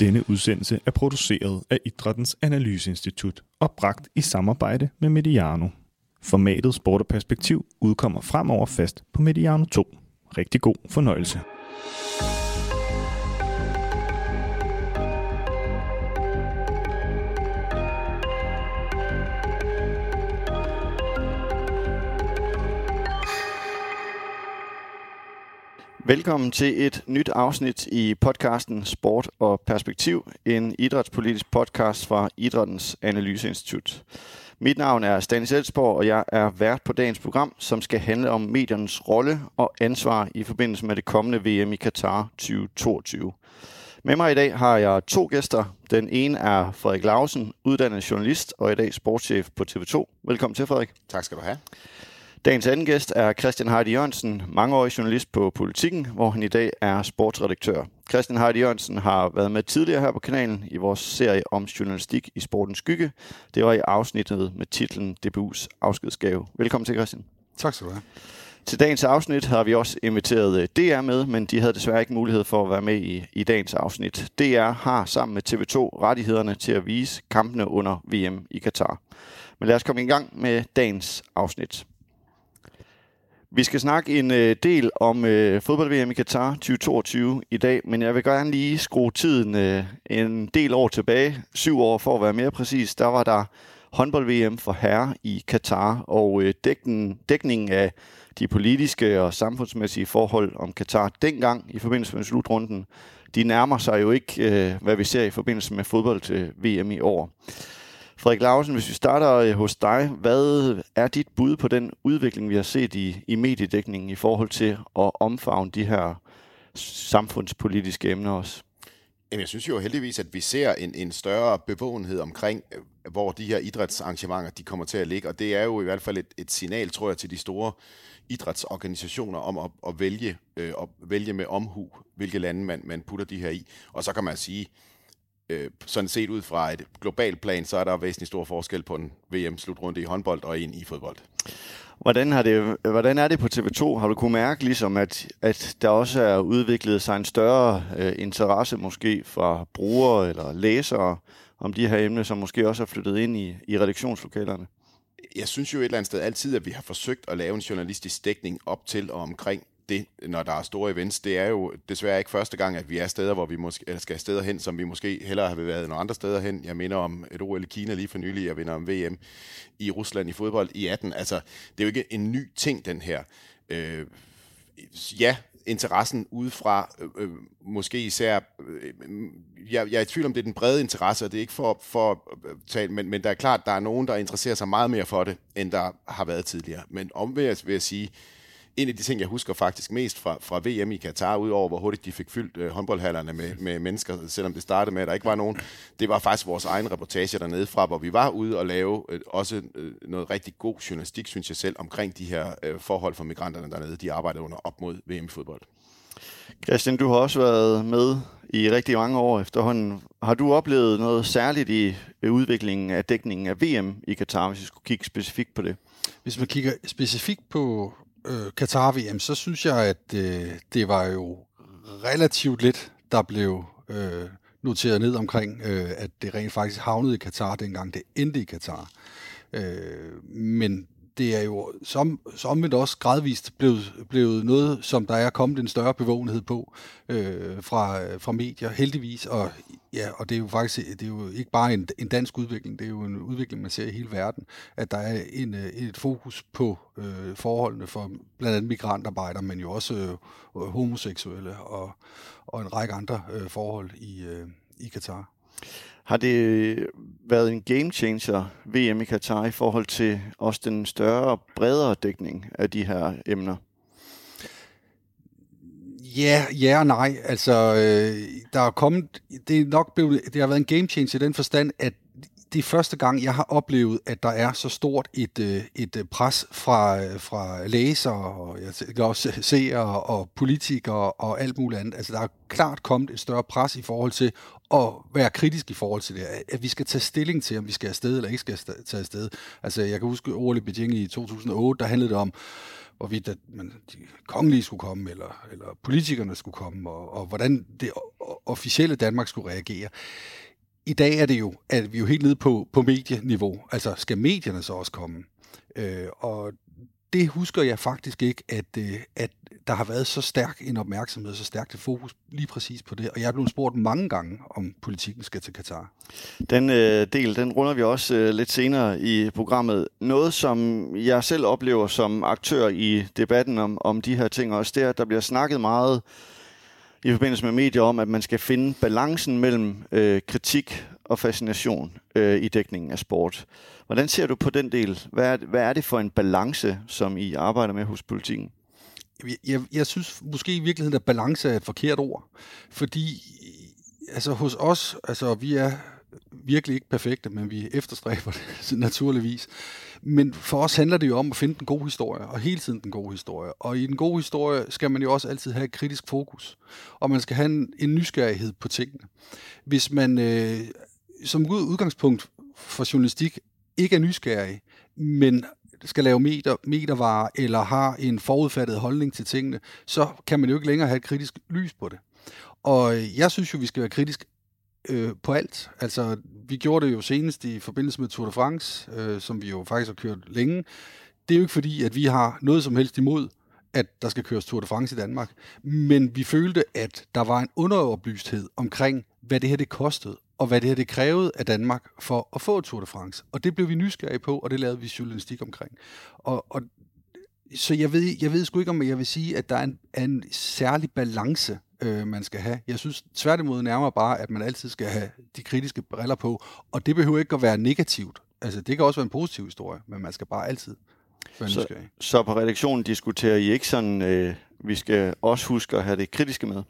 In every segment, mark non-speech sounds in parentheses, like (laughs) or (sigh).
Denne udsendelse er produceret af Idrættens Analyseinstitut og bragt i samarbejde med Mediano. Formatet Sport og Perspektiv udkommer fremover fast på Mediano 2. Rigtig god fornøjelse. Velkommen til et nyt afsnit i podcasten Sport og Perspektiv, en idrætspolitisk podcast fra Idrættens Analyseinstitut. Mit navn er Stanis Elsborg, og jeg er vært på dagens program, som skal handle om mediernes rolle og ansvar i forbindelse med det kommende VM i Katar 2022. Med mig i dag har jeg to gæster. Den ene er Frederik Lausen, uddannet journalist og i dag sportschef på TV2. Velkommen til, Frederik. Tak skal du have. Dagens anden gæst er Christian Heidi Jørgensen, mangeårig journalist på Politiken, hvor han i dag er sportsredaktør. Christian Heidi Jørgensen har været med tidligere her på kanalen i vores serie om journalistik i sportens skygge. Det var i afsnittet med titlen DBU's afskedsgave. Velkommen til, Christian. Tak skal du have. Til dagens afsnit har vi også inviteret øh, DR med, men de havde desværre ikke mulighed for at være med i, i dagens afsnit. DR har sammen med TV2 rettighederne til at vise kampene under VM i Katar. Men lad os komme i gang med dagens afsnit. Vi skal snakke en øh, del om øh, fodbold-VM i Qatar 2022 i dag, men jeg vil gerne lige skrue tiden øh, en del år tilbage, syv år for at være mere præcis. Der var der håndbold-VM for herre i Qatar, og øh, dækningen, dækningen af de politiske og samfundsmæssige forhold om Qatar dengang i forbindelse med slutrunden, de nærmer sig jo ikke, øh, hvad vi ser i forbindelse med fodbold-VM i år. Frederik Lausen, hvis vi starter øh, hos dig, hvad er dit bud på den udvikling, vi har set i, i mediedækningen i forhold til at omfavne de her samfundspolitiske emner også? Jamen, jeg synes jo heldigvis, at vi ser en, en større bevågenhed omkring, øh, hvor de her idrætsarrangementer de kommer til at ligge. Og det er jo i hvert fald et, et signal, tror jeg, til de store idrætsorganisationer om at, at vælge, øh, at vælge med omhu, hvilke lande man, man putter de her i. Og så kan man sige, øh, sådan set ud fra et globalt plan, så er der væsentlig stor forskel på en VM-slutrunde i håndbold og en i fodbold. Hvordan, har det, hvordan er det på TV2? Har du kunnet mærke, ligesom, at, at der også er udviklet sig en større øh, interesse måske fra brugere eller læsere om de her emner, som måske også er flyttet ind i, i redaktionslokalerne? Jeg synes jo et eller andet sted altid, at vi har forsøgt at lave en journalistisk dækning op til og omkring det, når der er store events. Det er jo desværre ikke første gang, at vi er steder, hvor vi måske, eller skal steder hen, som vi måske hellere har været nogle andre steder hen. Jeg minder om et OL i Kina lige for nylig, jeg vinder om VM i Rusland i fodbold i 18. Altså, det er jo ikke en ny ting, den her. Øh, ja, interessen udefra, øh, øh, måske især, øh, jeg, jeg er i tvivl om, det er den brede interesse, og det er ikke for, for at tale, men, men der er klart, der er nogen, der interesserer sig meget mere for det, end der har været tidligere. Men omvendt vil jeg sige, en af de ting, jeg husker faktisk mest fra, fra VM i Katar, udover hvor hurtigt de fik fyldt øh, håndboldhallerne med, (laughs) med mennesker, selvom det startede med, at der ikke var nogen, det var faktisk vores egen reportage dernede fra, hvor vi var ude og lave øh, også øh, noget rigtig god journalistik, synes jeg selv, omkring de her øh, forhold for migranterne dernede. De arbejdede under op mod VM-fodbold. Christian, du har også været med i rigtig mange år efterhånden. Har du oplevet noget særligt i udviklingen af dækningen af VM i Katar, hvis vi skulle kigge specifikt på det? Hvis man kigger specifikt på øh, Katar-VM, så synes jeg, at øh, det var jo relativt lidt, der blev øh, noteret ned omkring, øh, at det rent faktisk havnede i Katar, dengang det endte i Katar. Øh, men det er jo som, som også gradvist blevet, blevet noget, som der er kommet en større bevågenhed på øh, fra, fra medier, heldigvis. Og, ja, og det er jo faktisk det er jo ikke bare en, en dansk udvikling, det er jo en udvikling, man ser i hele verden, at der er en, øh, et fokus på øh, forholdene for blandt andet migrantarbejdere, men jo også øh, homoseksuelle og, og en række andre øh, forhold i, øh, i Katar. Har det øh, været en game changer, VM i Katar, i forhold til også den større og bredere dækning af de her emner? Ja, ja og nej. Altså, øh, der er kommet, det er nok blevet, det har været en game changer i den forstand, at det er første gang, jeg har oplevet, at der er så stort et, øh, et øh, pres fra, fra læsere, og jeg kan også seere og politikere og alt muligt andet. Altså, der er klart kommet et større pres i forhold til at være kritisk i forhold til det. At vi skal tage stilling til, om vi skal afsted eller ikke skal tage afsted. Altså, jeg kan huske Orle Beijing i 2008, der handlede det om, hvorvidt at man, de kongelige skulle komme, eller, eller politikerne skulle komme, og, og hvordan det officielle Danmark skulle reagere. I dag er det jo, at vi er jo helt nede på, på medieniveau. Altså, skal medierne så også komme? Øh, og det husker jeg faktisk ikke, at, øh, at der har været så stærk en opmærksomhed, så stærkt et fokus lige præcis på det. Og jeg er blevet spurgt mange gange, om politikken skal til Katar. Den øh, del, den runder vi også øh, lidt senere i programmet. Noget, som jeg selv oplever som aktør i debatten om, om de her ting også, det er, at der bliver snakket meget i forbindelse med medier om, at man skal finde balancen mellem øh, kritik og fascination øh, i dækningen af sport. Hvordan ser du på den del? Hvad er, hvad er det for en balance, som I arbejder med hos politikken? Jeg, jeg, jeg synes måske i virkeligheden, at balance er et forkert ord. Fordi altså hos os, altså vi er virkelig ikke perfekte, men vi efterstræber det (laughs) naturligvis. Men for os handler det jo om at finde den gode historie, og hele tiden den gode historie. Og i den gode historie skal man jo også altid have et kritisk fokus, og man skal have en, en nysgerrighed på tingene. Hvis man øh, som udgangspunkt for journalistik ikke er nysgerrig, men skal lave meter, metervarer eller har en forudfattet holdning til tingene, så kan man jo ikke længere have et kritisk lys på det. Og øh, jeg synes jo, vi skal være kritisk øh, på alt. Altså, vi gjorde det jo senest i forbindelse med Tour de France, øh, som vi jo faktisk har kørt længe. Det er jo ikke fordi, at vi har noget som helst imod, at der skal køres Tour de France i Danmark. Men vi følte, at der var en underoplysthed omkring, hvad det her det kostede, og hvad det her det krævede af Danmark for at få Tour de France. Og det blev vi nysgerrige på, og det lavede vi journalistik omkring. Og, og så jeg ved, jeg ved sgu ikke, om jeg vil sige, at der er en, en særlig balance, øh, man skal have. Jeg synes tværtimod nærmere bare, at man altid skal have de kritiske briller på, og det behøver ikke at være negativt. Altså, det kan også være en positiv historie, men man skal bare altid være så, så på redaktionen diskuterer I ikke sådan, øh, vi skal også huske at have det kritiske med?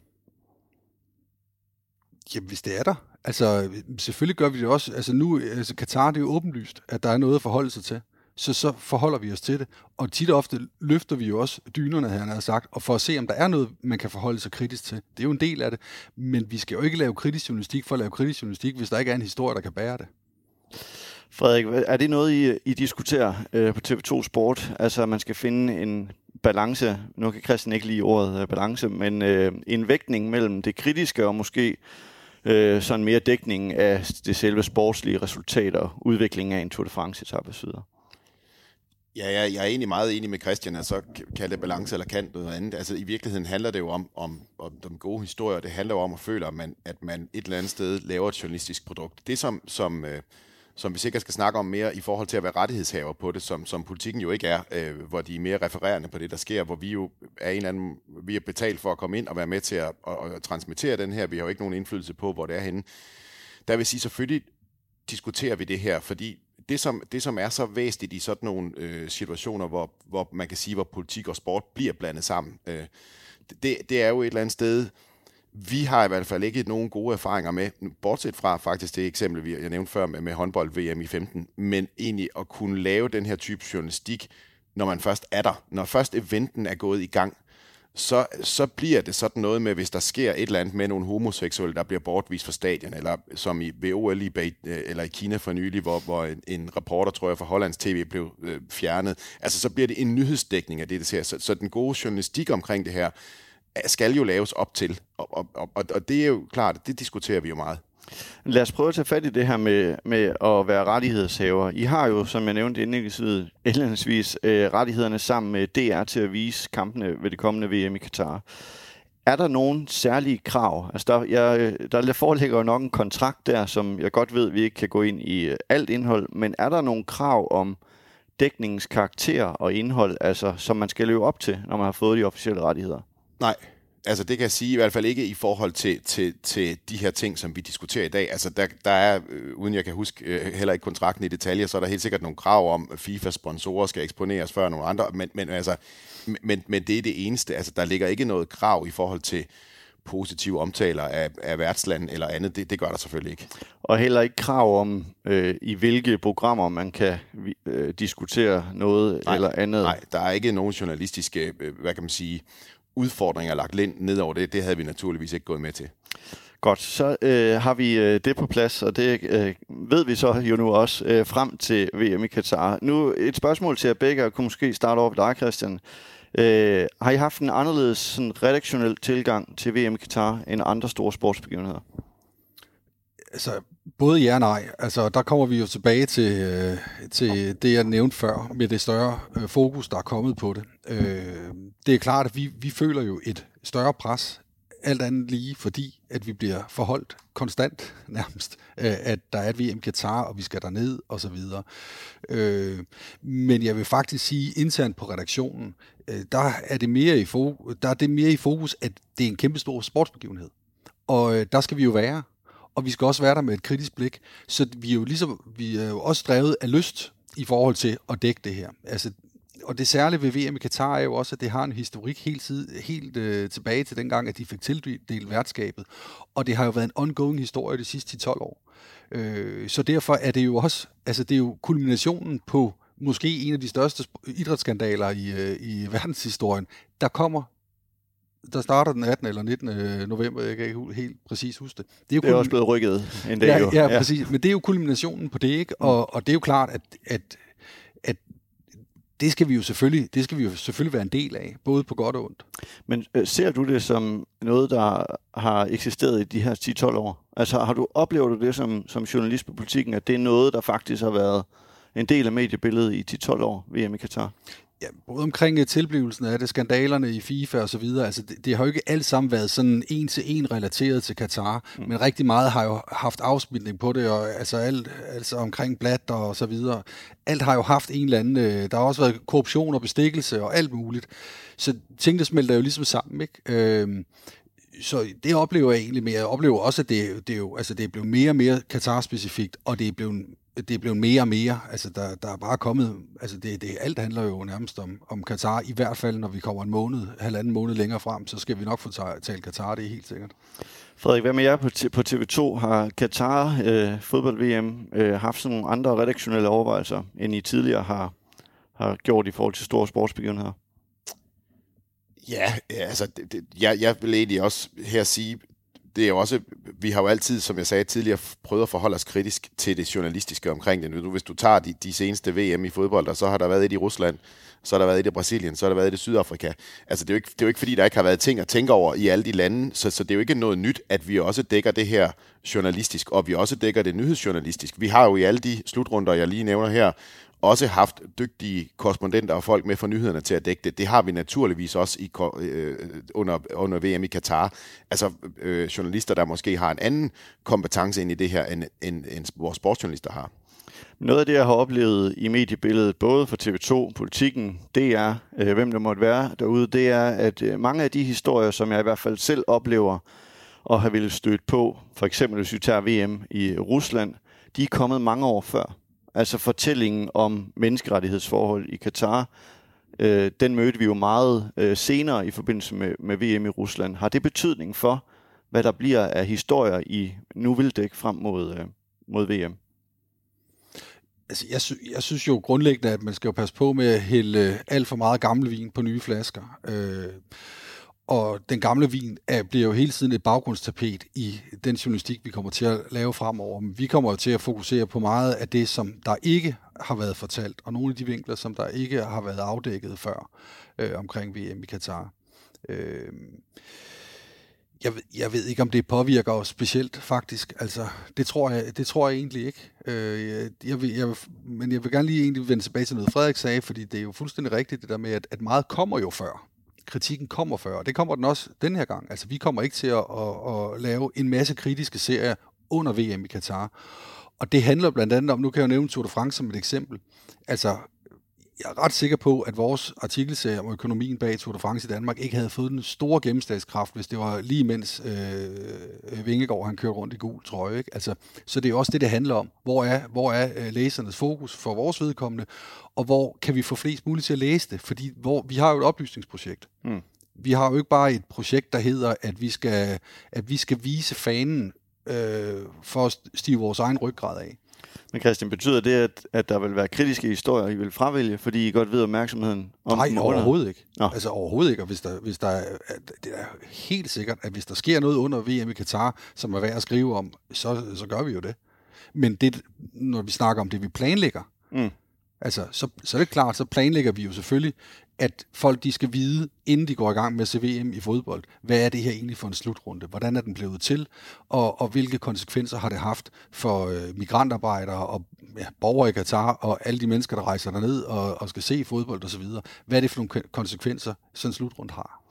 Jamen, hvis det er der. Altså, selvfølgelig gør vi det også. Altså nu, altså Katar, det er jo åbenlyst, at der er noget at forholde sig til. Så så forholder vi os til det. Og tit og ofte løfter vi jo også dynerne, han har sagt, og for at se, om der er noget, man kan forholde sig kritisk til. Det er jo en del af det. Men vi skal jo ikke lave kritisk journalistik for at lave kritisk journalistik, hvis der ikke er en historie, der kan bære det. Frederik, er det noget, I, I diskuterer øh, på TV2 Sport? Altså, at man skal finde en balance, nu kan Christian ikke lide ordet øh, balance, men øh, en vægtning mellem det kritiske og måske øh, sådan mere dækning af det selve sportslige resultat og udviklingen af en Tour de France-etappe osv. Ja, jeg, jeg er egentlig meget enig med Christian, at så kan det balance eller kan noget andet. Altså i virkeligheden handler det jo om, om, om de gode historier. Det handler jo om at føle, at man, at man et eller andet sted laver et journalistisk produkt. Det som, som øh, som vi sikkert skal snakke om mere i forhold til at være rettighedshaver på det, som, som politikken jo ikke er, øh, hvor de er mere refererende på det, der sker, hvor vi jo er en eller anden, vi er betalt for at komme ind og være med til at, at, at transmittere den her. Vi har jo ikke nogen indflydelse på, hvor det er henne. Der vil sige, selvfølgelig diskuterer vi det her, fordi det som, det, som er så væsentligt i sådan nogle øh, situationer, hvor, hvor man kan sige, hvor politik og sport bliver blandet sammen, øh, det, det er jo et eller andet sted, vi har i hvert fald ikke nogen gode erfaringer med, bortset fra faktisk det eksempel, jeg nævnte før med, med håndbold-VM i 15, men egentlig at kunne lave den her type journalistik, når man først er der. Når først eventen er gået i gang, så, så bliver det sådan noget med, hvis der sker et eller andet med nogle homoseksuelle, der bliver bortvist fra stadion, eller som i VOL i, øh, eller i Kina for nylig, hvor, hvor en, en reporter, tror jeg, fra Hollands TV blev øh, fjernet. Altså, så bliver det en nyhedsdækning af det, der ser. Så, så den gode journalistik omkring det her, skal jo laves op til. Og, og, og, og det er jo klart, det diskuterer vi jo meget. Lad os prøve at tage fat i det her med, med at være rettighedshaver. I har jo, som jeg nævnte indledningsvis, øh, rettighederne sammen med DR til at vise kampene ved det kommende VM i Katar. Er der nogen særlige krav? Altså der, jeg, øh, der foreligger jo nok en kontrakt der, som jeg godt ved, vi ikke kan gå ind i øh, alt indhold, men er der nogle krav om dækningens karakter og indhold, altså, som man skal leve op til, når man har fået de officielle rettigheder? Nej, altså det kan jeg sige i hvert fald ikke i forhold til, til, til de her ting, som vi diskuterer i dag. Altså der, der er, øh, uden jeg kan huske øh, heller ikke kontrakten i detaljer, så er der helt sikkert nogle krav om, at FIFA-sponsorer skal eksponeres før nogle andre, men, men, altså, men, men det er det eneste. Altså der ligger ikke noget krav i forhold til positive omtaler af, af værtsland eller andet. Det, det gør der selvfølgelig ikke. Og heller ikke krav om, øh, i hvilke programmer man kan øh, diskutere noget nej, eller andet. Nej, der er ikke nogen journalistiske, øh, hvad kan man sige, udfordringer lagt ned over det. Det havde vi naturligvis ikke gået med til. Godt, så øh, har vi øh, det på plads, og det øh, ved vi så jo nu også øh, frem til VM i Katar. Nu et spørgsmål til jer begge, og kunne måske starte over ved dig, Christian. Øh, har I haft en anderledes sådan, redaktionel tilgang til VM i Katar end andre store sportsbegivenheder? Altså, både ja og nej. Altså, der kommer vi jo tilbage til, øh, til det, jeg nævnte før, med det større øh, fokus, der er kommet på det. Øh, det er klart, at vi, vi føler jo et større pres alt andet lige, fordi at vi bliver forholdt konstant (laughs) nærmest, øh, at der er et VM Qatar, og vi skal derned og så videre. Øh, men jeg vil faktisk sige internt på redaktionen, øh, der er det mere i fokus, der er det mere i fokus, at det er en kæmpe stor sportsbegivenhed. Og øh, der skal vi jo være, og vi skal også være der med et kritisk blik. Så vi er jo ligesom, vi er jo også drevet af lyst i forhold til at dække det her. Altså, og det særlige ved VM i Katar er jo også, at det har en historik helt, tid, helt øh, tilbage til dengang, at de fik tildelt værtskabet. Og det har jo været en ongoing historie de sidste 10-12 år. Øh, så derfor er det jo også, altså det er jo kulminationen på måske en af de største idrætsskandaler i, øh, i verdenshistorien, der kommer der starter den 18. eller 19. Øh, november, jeg kan ikke helt præcis huske det. Det er, jo det er også blevet rykket en dag. Ja, ja, ja, præcis. Men det er jo kulminationen på det, ikke? Og, og det er jo klart, at, at det skal vi jo selvfølgelig, det skal vi jo selvfølgelig være en del af, både på godt og ondt. Men øh, ser du det som noget, der har eksisteret i de her 10-12 år? Altså har du oplevet det som, som journalist på politikken, at det er noget, der faktisk har været en del af mediebilledet i 10-12 år, VM i Katar? Ja, både omkring øh, tilblivelsen af det, skandalerne i FIFA og så videre, altså det, det har jo ikke alt sammen været sådan en til en relateret til Katar, mm. men rigtig meget har jo haft afsmitning på det, og altså alt altså omkring blat og så videre. Alt har jo haft en eller anden, øh, der har også været korruption og bestikkelse og alt muligt. Så tingene smelter jo ligesom sammen, ikke? Øh, så det oplever jeg egentlig, men jeg oplever også, at det, det, er, jo, altså det er blevet mere og mere Katar-specifikt, og det er blevet det er blevet mere og mere. Altså, der, der er bare kommet... Altså, det, det, alt handler jo nærmest om, om Katar. I hvert fald, når vi kommer en måned, halvanden måned længere frem, så skal vi nok få talt Katar, det er helt sikkert. Frederik, hvad med jer på, på TV2? Har Katar øh, fodbold-VM øh, haft sådan nogle andre redaktionelle overvejelser, end I tidligere har, har gjort i forhold til store sportsbegivenheder? Ja, altså, det, det, jeg, jeg vil egentlig også her sige, det er jo også, vi har jo altid, som jeg sagde tidligere, prøvet at forholde os kritisk til det journalistiske omkring det. Nu, hvis du tager de, de seneste VM i fodbold, og så har der været et i Rusland, så har der været et i Brasilien, så har der været et i Sydafrika. Altså, det er, jo ikke, det er jo ikke fordi, der ikke har været ting at tænke over i alle de lande, så, så det er jo ikke noget nyt, at vi også dækker det her journalistisk, og vi også dækker det nyhedsjournalistisk. Vi har jo i alle de slutrunder, jeg lige nævner her, også haft dygtige korrespondenter og folk med for nyhederne til at dække det. Det har vi naturligvis også i, øh, under, under VM i Katar. Altså øh, journalister, der måske har en anden kompetence ind i det her, end, end, end vores sportsjournalister har. Noget af det, jeg har oplevet i mediebilledet, både for TV2, politikken, DR, øh, hvem der måtte være derude, det er, at øh, mange af de historier, som jeg i hvert fald selv oplever og har ville støtte på, for eksempel hvis vi tager VM i Rusland, de er kommet mange år før. Altså fortællingen om menneskerettighedsforhold i Katar, øh, den mødte vi jo meget øh, senere i forbindelse med, med VM i Rusland. Har det betydning for, hvad der bliver af historier i Nuvildæk frem mod, øh, mod VM? Altså, jeg, sy- jeg synes jo grundlæggende, at man skal jo passe på med at hælde øh, alt for meget gammel vin på nye flasker. Øh, og den gamle vin er, bliver jo hele tiden et baggrundstapet i den journalistik, vi kommer til at lave fremover. Men vi kommer til at fokusere på meget af det, som der ikke har været fortalt, og nogle af de vinkler, som der ikke har været afdækket før øh, omkring VM i Katar. Øh, jeg, jeg ved ikke, om det påvirker os specielt, faktisk. Altså, det tror jeg, det tror jeg egentlig ikke. Øh, jeg, jeg vil, jeg vil, men jeg vil gerne lige egentlig vende tilbage til noget, Frederik sagde, fordi det er jo fuldstændig rigtigt, det der med, at, at meget kommer jo før kritikken kommer før, og det kommer den også den her gang. Altså, vi kommer ikke til at, at, at lave en masse kritiske serier under VM i Katar. Og det handler blandt andet om, nu kan jeg jo nævne Tour de France som et eksempel. Altså, jeg er ret sikker på, at vores artikelserie om økonomien bag Tour de France i Danmark ikke havde fået den store gennemslagskraft, hvis det var lige mens øh, Vingegaard han kørte rundt i gul trøje. Ikke? Altså, så det er også det, det handler om. Hvor er, hvor er øh, læsernes fokus for vores vedkommende, og hvor kan vi få flest muligt til at læse det? Fordi hvor, vi har jo et oplysningsprojekt. Mm. vi har jo ikke bare et projekt, der hedder, at vi skal, at vi skal vise fanen øh, for at stive vores egen ryggrad af. Men Christian, betyder det, at, at der vil være kritiske historier, I vil fravælge, fordi I godt ved opmærksomheden om Nej, overhovedet ikke. Nå. Altså overhovedet ikke. Og hvis der, hvis der, er- det er helt sikkert, at hvis der sker noget under VM i Katar, som er værd at skrive om, så, så gør vi jo det. Men det, når vi snakker om det, vi planlægger, Mm. altså, så, så er det klart, så planlægger vi jo selvfølgelig, at folk de skal vide, inden de går i gang med CVM i fodbold, hvad er det her egentlig for en slutrunde? Hvordan er den blevet til? Og, og hvilke konsekvenser har det haft for øh, migrantarbejdere og ja, borgere i Katar og alle de mennesker, der rejser derned og, og skal se fodbold osv.? Hvad er det for nogle konsekvenser, sådan en slutrunde har?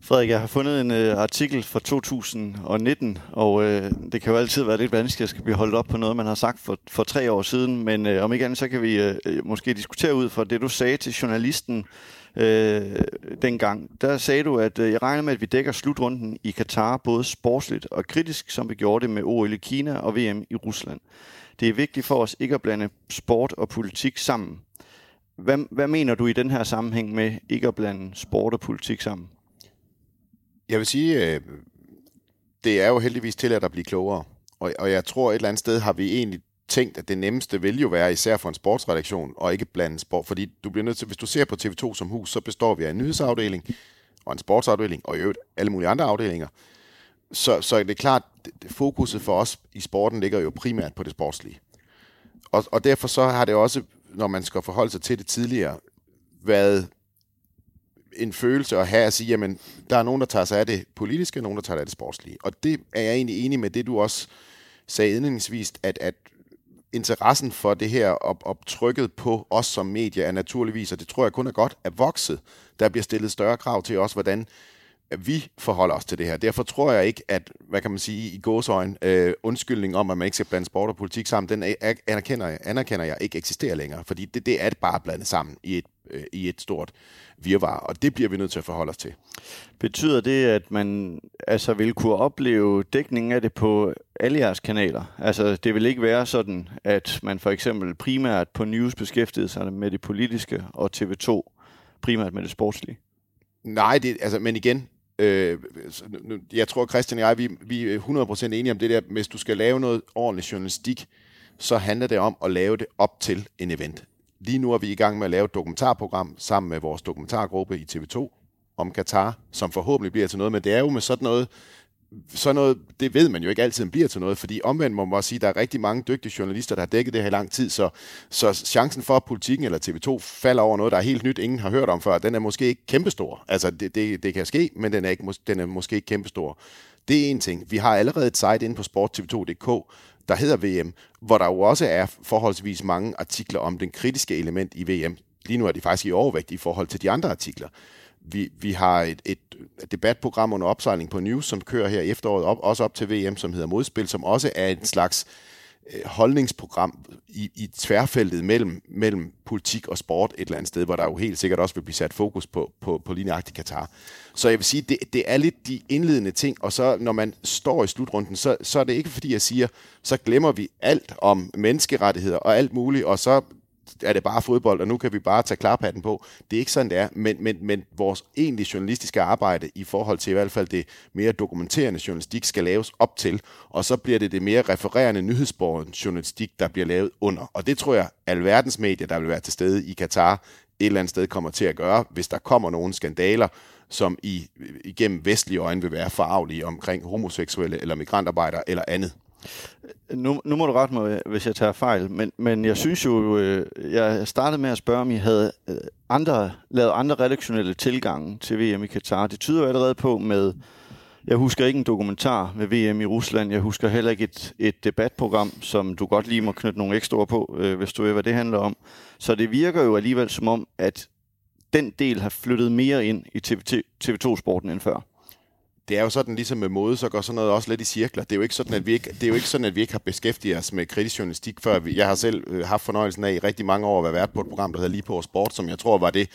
Frederik, jeg har fundet en øh, artikel fra 2019, og øh, det kan jo altid være lidt vanskeligt at skal blive holdt op på noget, man har sagt for, for tre år siden, men øh, om ikke andet, så kan vi øh, øh, måske diskutere ud fra det, du sagde til journalisten øh, dengang. Der sagde du, at øh, jeg regner med, at vi dækker slutrunden i Katar både sportsligt og kritisk, som vi gjorde det med OL i Kina og VM i Rusland. Det er vigtigt for os ikke at blande sport og politik sammen. Hvad, hvad mener du i den her sammenhæng med ikke at blande sport og politik sammen? Jeg vil sige, øh, det er jo heldigvis til at blive klogere. Og, og jeg tror et eller andet sted har vi egentlig tænkt, at det nemmeste vil jo være især for en sportsredaktion og ikke blande sport. Fordi du bliver nødt til, hvis du ser på TV2 som hus, så består vi af en nyhedsafdeling og en sportsafdeling og i øvrigt alle mulige andre afdelinger. Så, så det er klart, fokuset for os i sporten ligger jo primært på det sportslige. Og, og derfor så har det også, når man skal forholde sig til det tidligere, været en følelse at have at sige, jamen, der er nogen, der tager sig af det politiske, og nogen, der tager sig af det sportslige. Og det er jeg egentlig enig med det, du også sagde indledningsvis, at, at interessen for det her og, og trykket på os som medier er naturligvis, og det tror jeg kun er godt, er vokset. Der bliver stillet større krav til os, hvordan vi forholder os til det her. Derfor tror jeg ikke, at, hvad kan man sige, i gåsøjne, øh, undskyldning om, at man ikke skal blande sport og politik sammen, den anerkender, jeg- anerkender jeg ikke eksisterer længere, fordi det, det er det bare blandet sammen i et, øh, i et stort virvar, og det bliver vi nødt til at forholde os til. Betyder det, at man altså vil kunne opleve dækningen af det på alle jeres kanaler? Altså, det vil ikke være sådan, at man for eksempel primært på News beskæftigede sig med det politiske, og TV2 primært med det sportslige? Nej, det, altså, men igen, øh, jeg tror, Christian og jeg, vi, vi er 100% enige om det der, hvis du skal lave noget ordentlig journalistik, så handler det om at lave det op til en event. Lige nu er vi i gang med at lave et dokumentarprogram sammen med vores dokumentargruppe i TV2 om Katar, som forhåbentlig bliver til noget, men det er jo med sådan noget, sådan noget, det ved man jo ikke altid bliver til noget, fordi omvendt må man også sige, at der er rigtig mange dygtige journalister, der har dækket det her i lang tid, så, så chancen for, at politikken eller TV2 falder over noget, der er helt nyt, ingen har hørt om før, den er måske ikke kæmpestor. Altså, det, det, det kan ske, men den er, ikke, den er måske ikke kæmpestor. Det er en ting. Vi har allerede et site inde på sporttv2.dk, der hedder VM, hvor der jo også er forholdsvis mange artikler om den kritiske element i VM. Lige nu er de faktisk i overvægt i forhold til de andre artikler. Vi, vi har et, et debatprogram under opsejling på News, som kører her efteråret, op, også op til VM, som hedder Modspil, som også er en slags øh, Øh, holdningsprogram i, i tværfeltet mellem, mellem politik og sport et eller andet sted, hvor der jo helt sikkert også vil blive sat fokus på, på, på lige nøjagtigt Katar. Så jeg vil sige, det, det er lidt de indledende ting, og så når man står i slutrunden, så, så er det ikke fordi, jeg siger, så glemmer vi alt om menneskerettigheder og alt muligt, og så er det bare fodbold, og nu kan vi bare tage klarpatten på. Det er ikke sådan, det er, men, men, men vores egentlige journalistiske arbejde i forhold til i hvert fald det mere dokumenterende journalistik skal laves op til, og så bliver det det mere refererende nyhedsborgen journalistik, der bliver lavet under. Og det tror jeg, alverdens medier, der vil være til stede i Katar, et eller andet sted kommer til at gøre, hvis der kommer nogle skandaler, som i, igennem vestlige øjne vil være farlige omkring homoseksuelle eller migrantarbejdere eller andet. Nu, nu må du rette mig, hvis jeg tager fejl, men, men jeg synes jo, øh, jeg startede med at spørge, om I havde øh, andre, lavet andre redaktionelle tilgange til VM i Katar. Det tyder jo allerede på med, jeg husker ikke en dokumentar med VM i Rusland, jeg husker heller ikke et, et debatprogram, som du godt lige må knytte nogle ekstra ord på, øh, hvis du ved, hvad det handler om. Så det virker jo alligevel som om, at den del har flyttet mere ind i TV, TV2-sporten end før. Det er jo sådan, ligesom med mode, så går sådan noget også lidt i cirkler. Det er jo ikke sådan, at vi ikke, det er jo ikke, sådan, at vi ikke har beskæftiget os med kritisk journalistik før. Jeg har selv øh, haft fornøjelsen af i rigtig mange år at være vært på et program, der hedder Lige på Sport, som jeg tror var det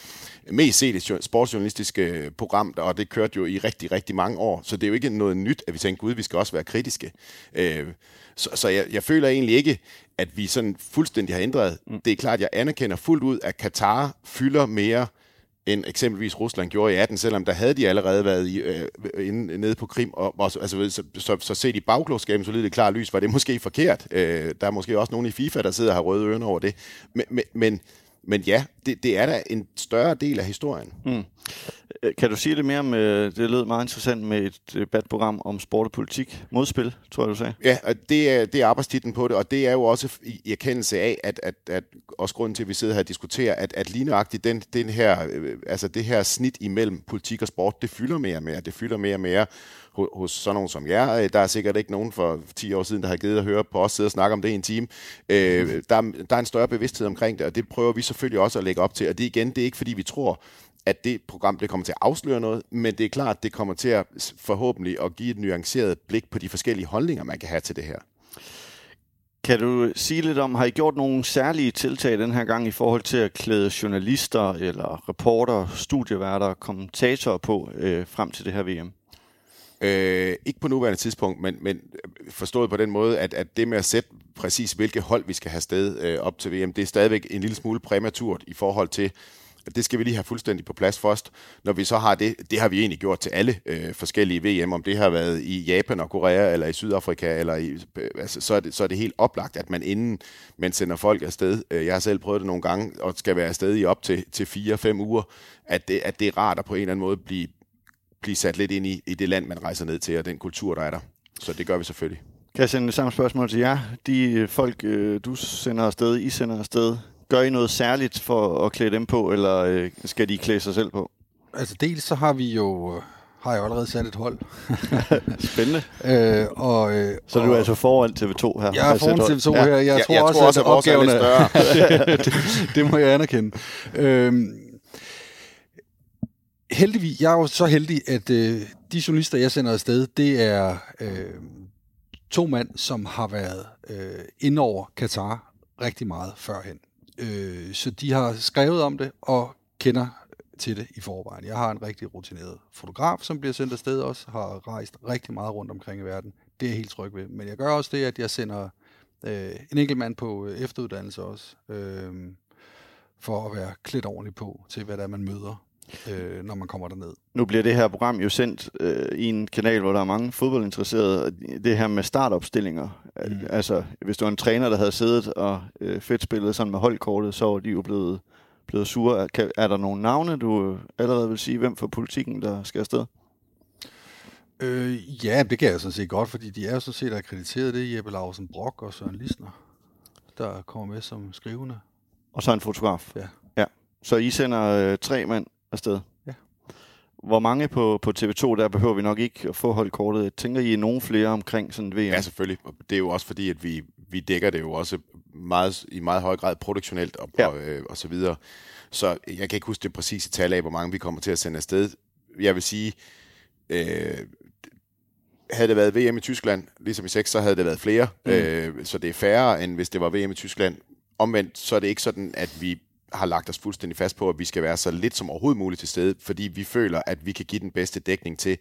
mest sete jo- sportsjournalistiske program, og det kørte jo i rigtig, rigtig mange år. Så det er jo ikke noget nyt, at vi tænker, gud, vi skal også være kritiske. Øh, Så, så jeg, jeg føler egentlig ikke, at vi sådan fuldstændig har ændret. Det er klart, jeg anerkender fuldt ud, at Katar fylder mere end eksempelvis Rusland gjorde i 18, selvom der havde de allerede været i, øh, øh inde, nede på Krim. Og, og, altså, så, så, så set i bagklogskaben, så lyder det klart lys, var det måske forkert. Øh, der er måske også nogen i FIFA, der sidder og har røde ører over det. Men, men, men, men ja, det, det er da en større del af historien. Mm. Øh, kan du sige lidt mere om, øh, det lød meget interessant med et debatprogram om sport og politik, modspil, tror jeg du sagde? Ja, og det er, det er arbejdstitlen på det, og det er jo også i erkendelse af, at, at, at også grunden til, at vi sidder her og diskuterer, at, at ligneragtigt den, den her, øh, altså det her snit imellem politik og sport, det fylder mere og mere, det fylder mere og mere hos, hos sådan nogen som jer. Der er sikkert ikke nogen for 10 år siden, der har givet at høre på os sidde og snakke om det i en time. Øh, der, der er en større bevidsthed omkring det, og det prøver vi selvfølgelig også at lægge op til, og det igen, det er ikke fordi, vi tror, at det program det kommer til at afsløre noget, men det er klart, at det kommer til at forhåbentlig at give et nuanceret blik på de forskellige holdninger, man kan have til det her. Kan du sige lidt om, har I gjort nogle særlige tiltag den her gang i forhold til at klæde journalister eller reporter, studieværter, kommentatorer på øh, frem til det her VM? Øh, ikke på nuværende tidspunkt, men, men forstået på den måde, at, at det med at sætte præcis hvilke hold vi skal have sted øh, op til VM, det er stadigvæk en lille smule præmaturt i forhold til, det skal vi lige have fuldstændig på plads først. Når vi så har det, det har vi egentlig gjort til alle øh, forskellige VM, om det har været i Japan og Korea, eller i Sydafrika, eller i, øh, altså, så, er det, så er det helt oplagt, at man inden man sender folk afsted, øh, jeg har selv prøvet det nogle gange, og skal være afsted i op til, til 4-5 uger, at det, at det er rart at på en eller anden måde blive, blive sat lidt ind i, i det land, man rejser ned til, og den kultur, der er der. Så det gør vi selvfølgelig. Kan jeg sende det samme spørgsmål til jer? De folk, øh, du sender afsted, I sender afsted, Gør I noget særligt for at klæde dem på, eller øh, skal de klæde sig selv på? Altså dels så har vi jo har jeg allerede sat et hold. (laughs) Spændende. øh, og, øh, så du er altså foran TV2 her? Jeg er foran TV2 her. Jeg, jeg tror, jeg også, tror også, at, at opgaven er større. det, (laughs) (laughs) det må jeg anerkende. Øhm, heldigvis, jeg er jo så heldig, at øh, de journalister, jeg sender afsted, det er øh, to mand, som har været øh, ind over Katar rigtig meget førhen. Øh, så de har skrevet om det og kender til det i forvejen. Jeg har en rigtig rutineret fotograf, som bliver sendt afsted også, har rejst rigtig meget rundt omkring i verden. Det er jeg helt tryg ved. Men jeg gør også det, at jeg sender øh, en enkelt mand på efteruddannelse også, øh, for at være klædt ordentligt på til, hvad der man møder øh, når man kommer derned. Nu bliver det her program jo sendt øh, i en kanal, hvor der er mange fodboldinteresserede. Det her med startopstillinger. Mm. Altså, hvis du var en træner, der havde siddet og øh, fedt spillet sådan med holdkortet, så var de jo blevet, blevet sure. Kan, er der nogle navne, du allerede vil sige, hvem for politikken, der skal afsted? Øh, ja, det kan jeg sådan set godt, fordi de er jo sådan set akkrediteret. Det Jeppe Larsen Brock og Søren Lisner, der kommer med som skrivende. Og så en fotograf? Ja. ja. Så I sender øh, tre mand afsted? Ja. Hvor mange på, på TV2, der behøver vi nok ikke at få holdt kortet? Tænker I nogen flere omkring sådan et VM? Ja, selvfølgelig. Det er jo også fordi, at vi, vi dækker det jo også meget, i meget høj grad produktionelt og, ja. og, øh, og så videre. Så jeg kan ikke huske det præcise tal af, hvor mange vi kommer til at sende afsted. Jeg vil sige, øh, havde det været VM i Tyskland, ligesom i 6, så havde det været flere. Mm. Øh, så det er færre, end hvis det var VM i Tyskland. Omvendt, så er det ikke sådan, at vi har lagt os fuldstændig fast på, at vi skal være så lidt som overhovedet muligt til stede, fordi vi føler, at vi kan give den bedste dækning til,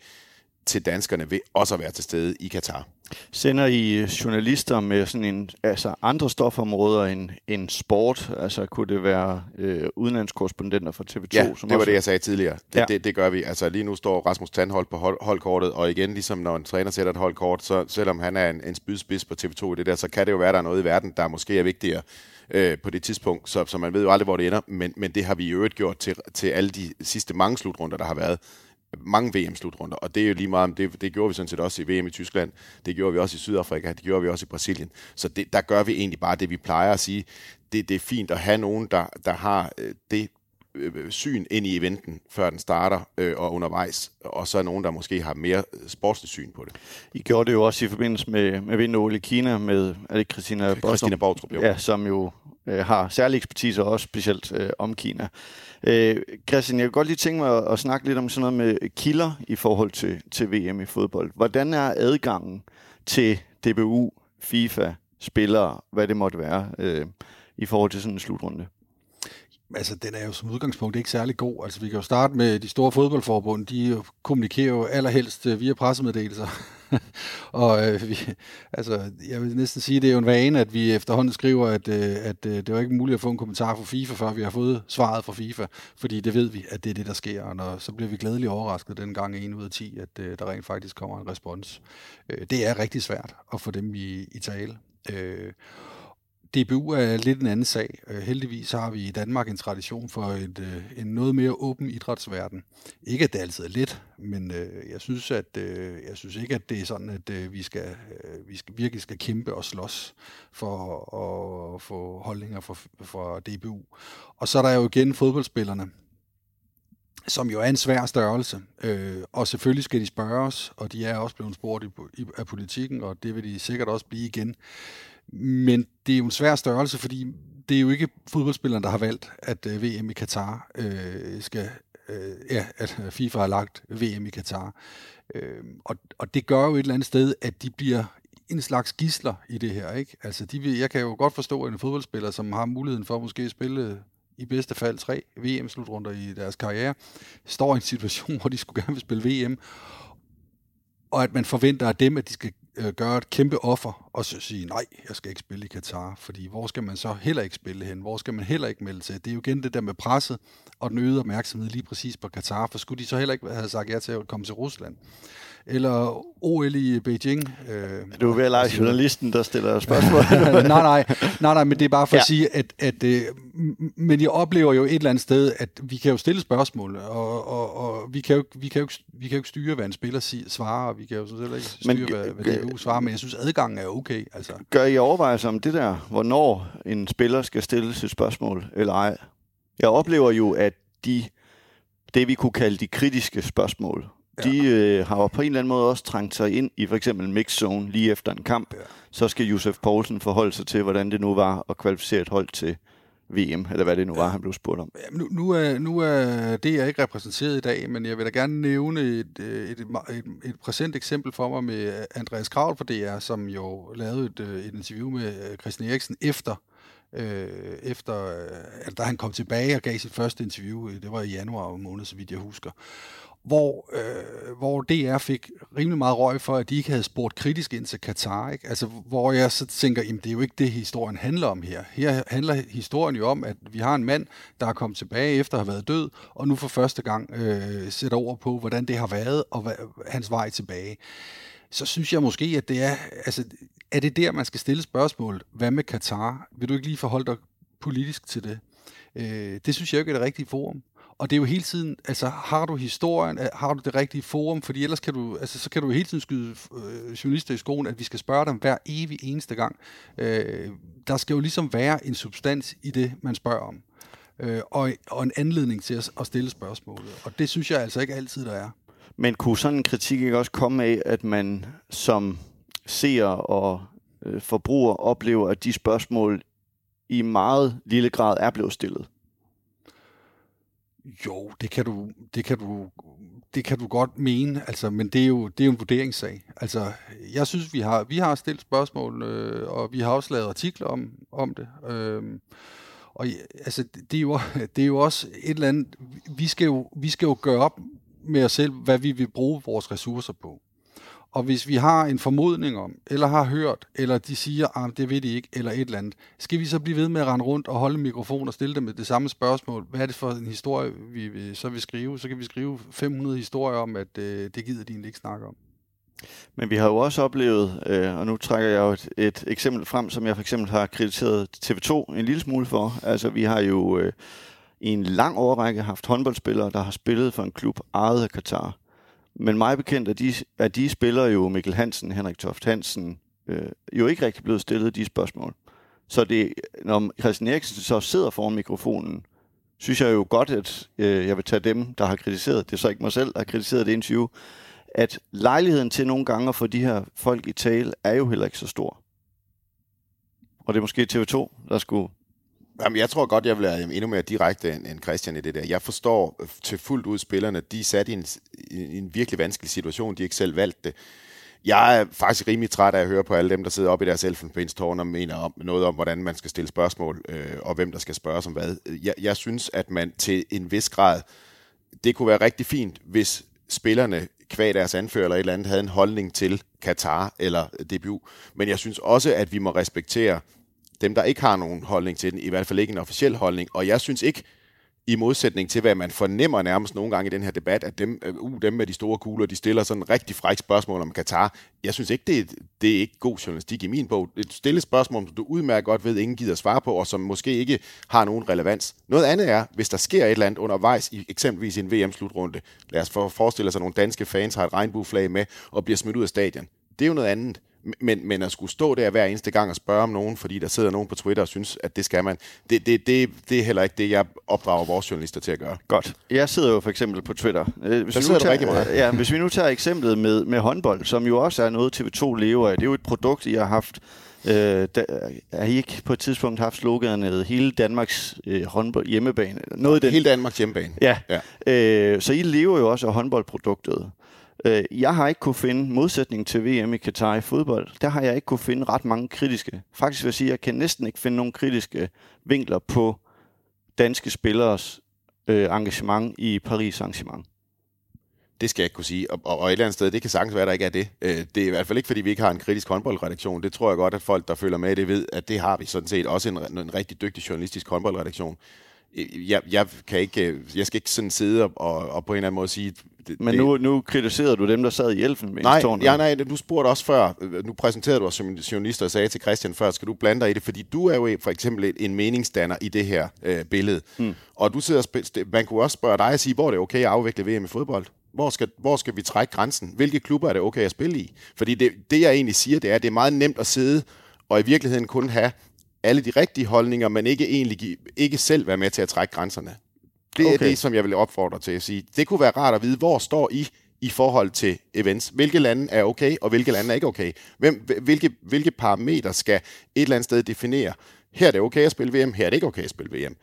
til danskerne ved også at være til stede i Katar. Sender I journalister med sådan en, altså andre stofområder end, end sport? Altså kunne det være øh, udenlandskorrespondenter fra TV2? Ja, som det var også... det, jeg sagde tidligere. Det, ja. det, det gør vi. Altså lige nu står Rasmus Tandhold på hold, holdkortet, og igen, ligesom når en træner sætter et holdkort, så selvom han er en, en spydspids på TV2 i det der, så kan det jo være, at der er noget i verden, der måske er vigtigere øh, på det tidspunkt, så, så man ved jo aldrig, hvor det ender, men, men det har vi i øvrigt gjort til, til alle de sidste mange slutrunder, der har været mange VM-slutrunder, og det er jo lige meget, det, det gjorde vi sådan set også i VM i Tyskland, det gjorde vi også i Sydafrika, det gjorde vi også i Brasilien. Så det, der gør vi egentlig bare det, vi plejer at sige. Det, det er fint at have nogen, der, der har øh, det øh, syn ind i eventen, før den starter øh, og undervejs, og så er nogen, der måske har mere sportsligt syn på det. I gjorde det jo også i forbindelse med, med vinter i Kina, med er det Christina Christina Bautrup, jo. Ja, som jo øh, har særlig ekspertise også specielt øh, om Kina. Øh, Christian, jeg kunne godt lige tænke mig at, at snakke lidt om sådan noget med kilder i forhold til, til VM i fodbold. Hvordan er adgangen til DBU, FIFA, spillere, hvad det måtte være, øh, i forhold til sådan en slutrunde? Altså, den er jo som udgangspunkt ikke særlig god. Altså, vi kan jo starte med de store fodboldforbund. De kommunikerer jo allerhelst øh, via pressemeddelelser. (laughs) og øh, vi, altså, jeg vil næsten sige, at det er jo en vane, at vi efterhånden skriver, at, øh, at øh, det var ikke muligt at få en kommentar fra FIFA, før vi har fået svaret fra FIFA. Fordi det ved vi, at det er det, der sker. Og når, så bliver vi glædeligt overrasket den gang 1 ud af 10, at øh, der rent faktisk kommer en respons. Øh, det er rigtig svært at få dem i, i tale. Øh, DBU er lidt en anden sag. Øh, heldigvis har vi i Danmark en tradition for et, øh, en noget mere åben idrætsverden. Ikke at det altid er let, men øh, jeg synes at jeg synes ikke at det er sådan at vi skal vi skal virkelig skal kæmpe og slås for at få holdninger for, for DBU. Og så er der jo igen fodboldspillerne som jo er en svær størrelse. Øh, og selvfølgelig skal de spørge os, og de er også blevet spurgt i, i, af politikken, og det vil de sikkert også blive igen. Men det er jo en svær størrelse, fordi det er jo ikke fodboldspilleren, der har valgt, at øh, VM i Katar øh, skal øh, ja, at FIFA har lagt VM i Katar. Øh, og, og det gør jo et eller andet sted, at de bliver en slags gisler i det her. Ikke? Altså, de vil, jeg kan jo godt forstå, at en fodboldspiller, som har muligheden for at måske spille øh, i bedste fald tre VM-slutrunder i deres karriere, står i en situation, (laughs) hvor de skulle gerne vil spille VM, og at man forventer af dem, at de skal øh, gøre et kæmpe offer, og så sige, nej, jeg skal ikke spille i Katar, fordi hvor skal man så heller ikke spille hen? Hvor skal man heller ikke melde til? Det er jo igen det der med presset og den øgede opmærksomhed lige præcis på Katar, for skulle de så heller ikke have sagt ja til at komme til Rusland? eller OL i Beijing. Øh, du er ved at lege journalisten, der stiller spørgsmål. (laughs) nej, nej, nej, nej, men det er bare for ja. at sige, at, at øh, men jeg oplever jo et eller andet sted, at vi kan jo stille spørgsmål, og, og, og vi, kan jo, vi, kan jo, vi kan jo ikke styre, hvad en spiller siger, svarer, og vi kan jo sådan ikke styre, men, hvad, hvad DBU svarer, men jeg synes, adgangen er okay. Altså. Gør I overvejelser om det der, hvornår en spiller skal stille sit spørgsmål, eller ej? Jeg oplever jo, at de, det vi kunne kalde de kritiske spørgsmål, Ja. De øh, har jo på en eller anden måde også trængt sig ind i for eksempel mixzone lige efter en kamp. Ja. Så skal Josef Poulsen forholde sig til, hvordan det nu var at kvalificere et hold til VM, eller hvad det nu var, han blev spurgt om. Ja, nu, nu, er, nu er det er ikke repræsenteret i dag, men jeg vil da gerne nævne et, øh, et, et, et, præsent eksempel for mig med Andreas Kravl for DR, som jo lavede et, øh, et interview med øh, Christian Eriksen efter øh, efter, øh, da han kom tilbage og gav sit første interview, det var i januar måned, så vidt jeg husker hvor, øh, hvor DR fik rimelig meget røg for, at de ikke havde spurgt kritisk ind til Katar. Ikke? Altså, hvor jeg så tænker, jamen det er jo ikke det, historien handler om her. Her handler historien jo om, at vi har en mand, der er kommet tilbage efter at have været død, og nu for første gang øh, sætter ord på, hvordan det har været, og hvad, hans vej tilbage. Så synes jeg måske, at det er, altså, er det der, man skal stille spørgsmålet, Hvad med Katar? Vil du ikke lige forholde dig politisk til det? Øh, det synes jeg ikke er det rigtige forum. Og det er jo hele tiden, altså har du historien, øh, har du det rigtige forum, fordi ellers kan du, altså, så kan du hele tiden skyde øh, journalister i skoen, at vi skal spørge dem hver evig eneste gang. Øh, der skal jo ligesom være en substans i det, man spørger om. Øh, og, og en anledning til at, at stille spørgsmålet. Og det synes jeg altså ikke altid, der er. Men kunne sådan en kritik ikke også komme af, at man som seer og øh, forbruger oplever, at de spørgsmål i meget lille grad er blevet stillet? Jo, det kan du, det kan du, det kan du godt mene, altså, men det er jo, det er jo en vurderingssag. Altså, jeg synes, vi har, vi har stillet spørgsmål, øh, og vi har også lavet artikler om, om det. Øh, og altså, det er, jo, (laughs) det er jo også et eller andet, vi skal jo, vi skal jo gøre op med os selv, hvad vi vil bruge vores ressourcer på. Og hvis vi har en formodning om, eller har hørt, eller de siger, at ah, det ved de ikke, eller et eller andet, skal vi så blive ved med at rende rundt og holde mikrofon og stille dem det samme spørgsmål? Hvad er det for en historie, vi så vil skrive? Så kan vi skrive 500 historier om, at øh, det gider de egentlig ikke snakke om. Men vi har jo også oplevet, øh, og nu trækker jeg jo et, et eksempel frem, som jeg for eksempel har krediteret TV2 en lille smule for. Altså vi har jo øh, i en lang årrække haft håndboldspillere, der har spillet for en klub ejet af Katar. Men mig bekendt er de, er de spillere jo Mikkel Hansen, Henrik Toft Hansen, øh, jo ikke rigtig blevet stillet de spørgsmål. Så det, når Christian Eriksen så sidder foran mikrofonen, synes jeg jo godt, at øh, jeg vil tage dem, der har kritiseret, det er så ikke mig selv, der har kritiseret det interview, at lejligheden til nogle gange at få de her folk i tale, er jo heller ikke så stor. Og det er måske TV2, der skulle Jamen, jeg tror godt, jeg vil være endnu mere direkte end Christian i det der. Jeg forstår øh, til fuldt ud spillerne. De er sat i en, i en virkelig vanskelig situation. De har ikke selv valgt det. Jeg er faktisk rimelig træt af at høre på alle dem, der sidder oppe i deres elfenbenstårn og mener om, noget om, hvordan man skal stille spørgsmål, øh, og hvem der skal spørge som hvad. Jeg, jeg synes, at man til en vis grad, det kunne være rigtig fint, hvis spillerne kvæg deres anfører eller et eller andet, havde en holdning til Katar eller DBU. Men jeg synes også, at vi må respektere dem, der ikke har nogen holdning til den, i hvert fald ikke en officiel holdning. Og jeg synes ikke, i modsætning til, hvad man fornemmer nærmest nogle gange i den her debat, at dem, øh, uh, dem med de store kugler, de stiller sådan en rigtig fræk spørgsmål om Katar. Jeg synes ikke, det er, det er ikke god journalistik i min bog. Et stille spørgsmål, som du udmærket godt ved, ingen gider svare på, og som måske ikke har nogen relevans. Noget andet er, hvis der sker et eller andet undervejs, i eksempelvis en VM-slutrunde. Lad os forestille os, at nogle danske fans har et regnbueflag med og bliver smidt ud af stadion. Det er jo noget andet. Men, men at skulle stå der hver eneste gang og spørge om nogen, fordi der sidder nogen på Twitter og synes, at det skal man, det, det, det, det er heller ikke det, jeg opdrager vores journalister til at gøre. Godt. Jeg sidder jo for eksempel på Twitter. Øh, hvis der sidder tager, rigtig meget. Ja, hvis vi nu tager eksemplet med, med håndbold, som jo også er noget TV2 lever af. Det er jo et produkt, I har haft Øh, der, har I ikke på et tidspunkt haft sloganet hele Danmarks øh, håndbold hjemmebane? Noget den. Hele Danmarks hjemmebane. Ja. ja. Øh, så I lever jo også af håndboldproduktet. Øh, jeg har ikke kunne finde, modsætning til VM i Katar i fodbold, der har jeg ikke kunne finde ret mange kritiske. Faktisk vil jeg sige, at jeg kan næsten ikke finde nogen kritiske vinkler på danske spilleres øh, engagement i Paris arrangement. Det skal jeg ikke kunne sige. Og, og, og et eller andet sted, det kan sagtens være, der ikke er det. Øh, det er i hvert fald ikke, fordi vi ikke har en kritisk håndboldredaktion. Det tror jeg godt, at folk, der følger med det, ved, at det har vi sådan set også en, en rigtig dygtig journalistisk håndboldredaktion. Øh, jeg, jeg, kan ikke, jeg skal ikke sådan sidde og, og, og på en eller anden måde sige, det, Men nu, nu kritiserede du dem, der sad i elfen med nej, ja, nej, du spurgte også før, nu præsenterede du os som journalist og sagde til Christian før, skal du blande dig i det, fordi du er jo for eksempel en meningsdanner i det her øh, billede. Mm. Og du sidder man kunne også spørge dig og sige, hvor er det okay at afvikle VM i fodbold? Hvor skal, hvor skal vi trække grænsen? Hvilke klubber er det okay at spille i? Fordi det, det jeg egentlig siger, det er, at det er meget nemt at sidde og i virkeligheden kun have alle de rigtige holdninger, men ikke egentlig ikke selv være med til at trække grænserne. Det okay. er det, som jeg vil opfordre til at sige. Det kunne være rart at vide, hvor står I i forhold til events. Hvilke lande er okay, og hvilke lande er ikke okay? Hvem, hvilke, hvilke parametre skal et eller andet sted definere? Her er det okay at spille VM, her er det ikke okay at spille VM.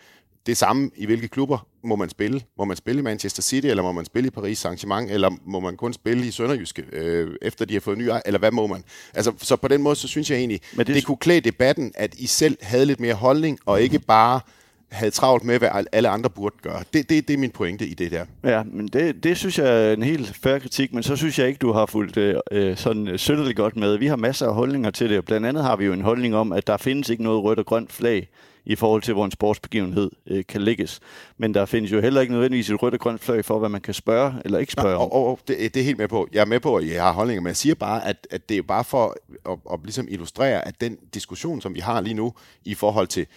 Det samme i hvilke klubber må man spille. Må man spille i Manchester City, eller må man spille i Paris Saint-Germain, eller må man kun spille i Sønderjyske, øh, efter de har fået nye eller hvad må man? Altså, så på den måde, så synes jeg egentlig, Men det, det kunne klæde debatten, at I selv havde lidt mere holdning, og ikke bare havde travlt med, hvad alle andre burde gøre. Det, det, det er min pointe i det der. Ja, men det, det synes jeg er en helt færre kritik, men så synes jeg ikke, du har fulgt øh, sådan øh, sønderligt godt med. Vi har masser af holdninger til det, blandt andet har vi jo en holdning om, at der findes ikke noget rødt og grønt flag i forhold til, hvor en sportsbegivenhed øh, kan lægges. Men der findes jo heller ikke nødvendigvis et rødt og grønt flag for, hvad man kan spørge eller ikke spørge Nå, om. Og, og det, det er helt med på. Jeg er med på, at jeg har holdninger, men jeg siger bare, at, at det er bare for at, at, at ligesom illustrere, at den diskussion, som vi har lige nu i forhold til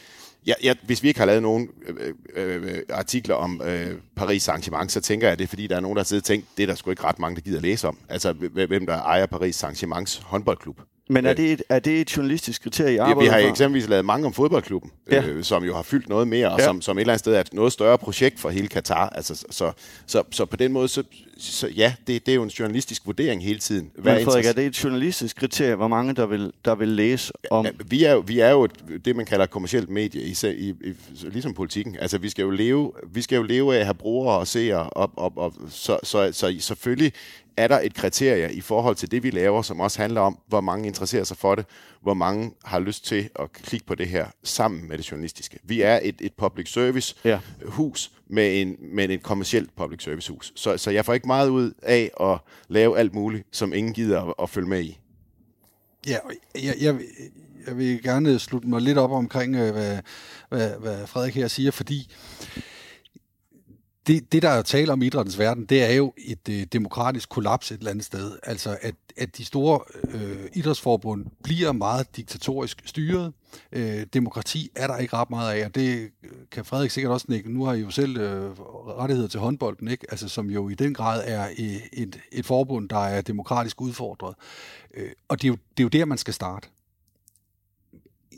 Ja, ja, hvis vi ikke har lavet nogen øh, øh, øh, artikler om øh, Paris Saint-Germain, så tænker jeg, at det er fordi, der er nogen, der sidder og tænkt, det er der sgu ikke ret mange, der gider læse om. Altså, hvem der ejer Paris Saint-Germains håndboldklub. Men er det, et, er det et journalistisk kriterie, I arbejder ja, Vi har for? eksempelvis lavet mange om fodboldklubben, ja. øh, som jo har fyldt noget mere, og ja. som, som et eller andet sted er et noget større projekt for hele Katar. Altså, så, så, så på den måde, så, så ja, det, det er jo en journalistisk vurdering hele tiden. Hvad Men Frederik, er det et journalistisk kriterie, hvor mange der vil, der vil læse om? Ja, vi, er vi er jo et, det, man kalder et kommersielt medie, i, i, i, ligesom politikken. Altså, vi skal jo leve, vi skal jo leve af at have brugere og seere, og, og, og, så, så, så, så selvfølgelig er der et kriterie i forhold til det, vi laver, som også handler om, hvor mange interesserer sig for det, hvor mange har lyst til at klikke på det her sammen med det journalistiske. Vi er et, et public service ja. hus med, en, med et kommersielt public service hus. Så, så jeg får ikke meget ud af at lave alt muligt, som ingen gider at, at følge med i. Ja, jeg, jeg, jeg vil gerne slutte mig lidt op omkring, øh, hvad, hvad, hvad Frederik her siger, fordi det, det, der er tale om i idrættens verden, det er jo et øh, demokratisk kollaps et eller andet sted. Altså, at, at de store øh, idrætsforbund bliver meget diktatorisk styret. Øh, demokrati er der ikke ret meget af, og det øh, kan Frederik sikkert også nikke. Nu har I jo selv øh, rettigheder til håndbolden, ikke? Altså, som jo i den grad er øh, et, et forbund, der er demokratisk udfordret. Øh, og det er, jo, det er jo der, man skal starte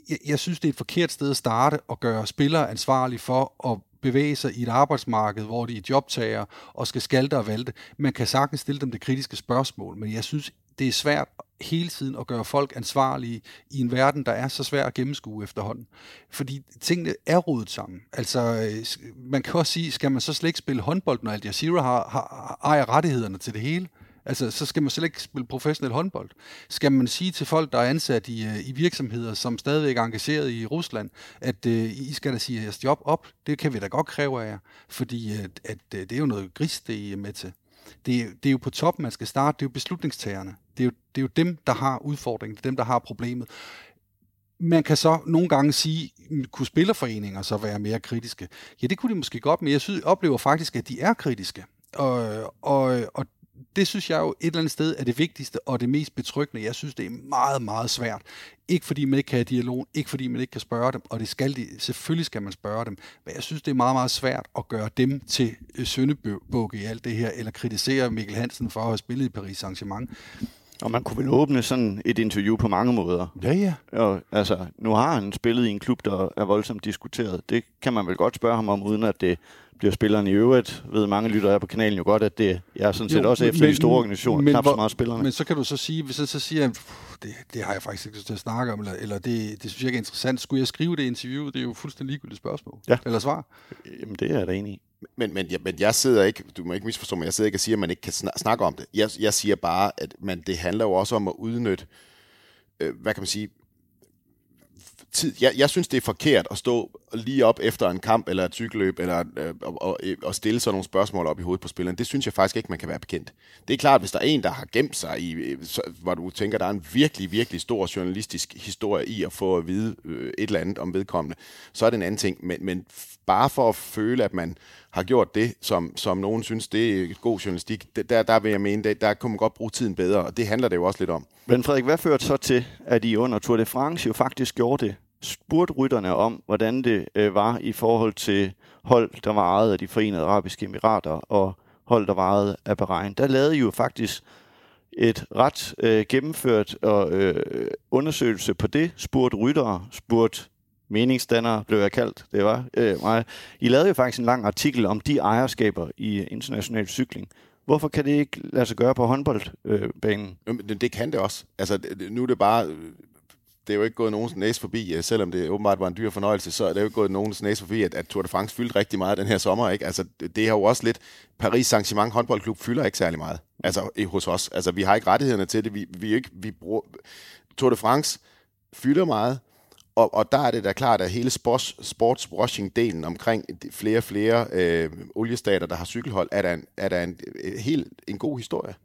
jeg, jeg synes, det er et forkert sted at starte og gøre spillere ansvarlige for at bevæge sig i et arbejdsmarked, hvor de er jobtager og skal skalte og valte. Man kan sagtens stille dem det kritiske spørgsmål, men jeg synes, det er svært hele tiden at gøre folk ansvarlige i en verden, der er så svær at gennemskue efterhånden. Fordi tingene er rodet sammen. Altså, øh, man kan også sige, skal man så slet ikke spille håndbold, når Al Jazeera har, har, ejer rettighederne til det hele? Altså, så skal man slet ikke spille professionel håndbold. Skal man sige til folk, der er ansat i, øh, i virksomheder, som stadigvæk er engageret i Rusland, at øh, I skal da sige jeres job op? Det kan vi da godt kræve af jer, fordi øh, at, at, at det er jo noget gris, det I er med til. Det, det er jo på toppen, man skal starte. Det er jo beslutningstagerne. Det er jo, det er jo dem, der har udfordringen. Det er dem, der har problemet. Man kan så nogle gange sige, kunne spillerforeninger så være mere kritiske? Ja, det kunne de måske godt, men jeg synes, oplever faktisk, at de er kritiske. Og, og, og det synes jeg jo et eller andet sted er det vigtigste og det mest betryggende. Jeg synes, det er meget, meget svært. Ikke fordi man ikke kan have dialog, ikke fordi man ikke kan spørge dem, og det skal de, selvfølgelig skal man spørge dem, men jeg synes, det er meget, meget svært at gøre dem til øh, søndebukke i alt det her, eller kritisere Mikkel Hansen for at have spillet i Paris Saint-Germain. Og man kunne vel åbne sådan et interview på mange måder. Ja, ja. Og, altså, nu har han spillet i en klub, der er voldsomt diskuteret. Det kan man vel godt spørge ham om, uden at det bliver spilleren i øvrigt. Ved mange lytter her på kanalen jo godt, at det jeg er sådan set jo, også efter men, de store organisationer, men, knap så meget spillerne. Men så kan du så sige, hvis jeg så siger, det, det har jeg faktisk ikke lyst til at snakke om, eller, eller det, det synes jeg ikke er interessant. Skulle jeg skrive det interview? Det er jo fuldstændig ligegyldigt spørgsmål. Ja. Eller svar. Jamen, det er jeg da enig i. Men, men, ja, men jeg sidder ikke, du må ikke misforstå mig, jeg sidder ikke og siger, at man ikke kan snakke om det. Jeg, jeg siger bare, at man, det handler jo også om at udnytte, øh, hvad kan man sige, tid. Jeg, jeg synes, det er forkert at stå lige op efter en kamp eller et cykelløb eller, øh, og, og, øh, og stille sådan nogle spørgsmål op i hovedet på spilleren. Det synes jeg faktisk ikke, man kan være bekendt. Det er klart, hvis der er en, der har gemt sig i, øh, så, hvor du tænker, der er en virkelig, virkelig stor journalistisk historie i at få at vide øh, et eller andet om vedkommende, så er det en anden ting. Men, men bare for at føle, at man har gjort det, som, som nogen synes, det er god journalistik, der, der vil jeg mene, der, der kunne man godt bruge tiden bedre, og det handler det jo også lidt om. Men Frederik, hvad førte så til, at I under Tour de France jo faktisk gjorde det? Spurgte rytterne om, hvordan det øh, var i forhold til hold, der var ejet af de forenede arabiske emirater, og hold, der var ejet af Bahrain. Der lavede I jo faktisk et ret øh, gennemført og, øh, undersøgelse på det. Spurgte ryttere, spurgte meningsdannere, blev jeg kaldt. Det var øh, mig. I lavede jo faktisk en lang artikel om de ejerskaber i international cykling. Hvorfor kan det ikke lade sig gøre på håndboldbanen? Øh, det kan det også. Altså, nu er det bare det er jo ikke gået nogens næse forbi, øh, selvom det åbenbart var en dyr fornøjelse, så er det jo ikke gået nogens næse forbi, at, at Tour de France fyldte rigtig meget den her sommer. Ikke? Altså, det er jo også lidt, Paris Saint-Germain håndboldklub fylder ikke særlig meget altså, hos os. Altså, vi har ikke rettighederne til det. Vi, vi, ikke, vi bruger, Tour de France fylder meget, og, og der er det da klart, at hele sports, sportswashing-delen omkring flere og flere øh, oliestater, der har cykelhold, er der en, er der en, øh, helt en god historie.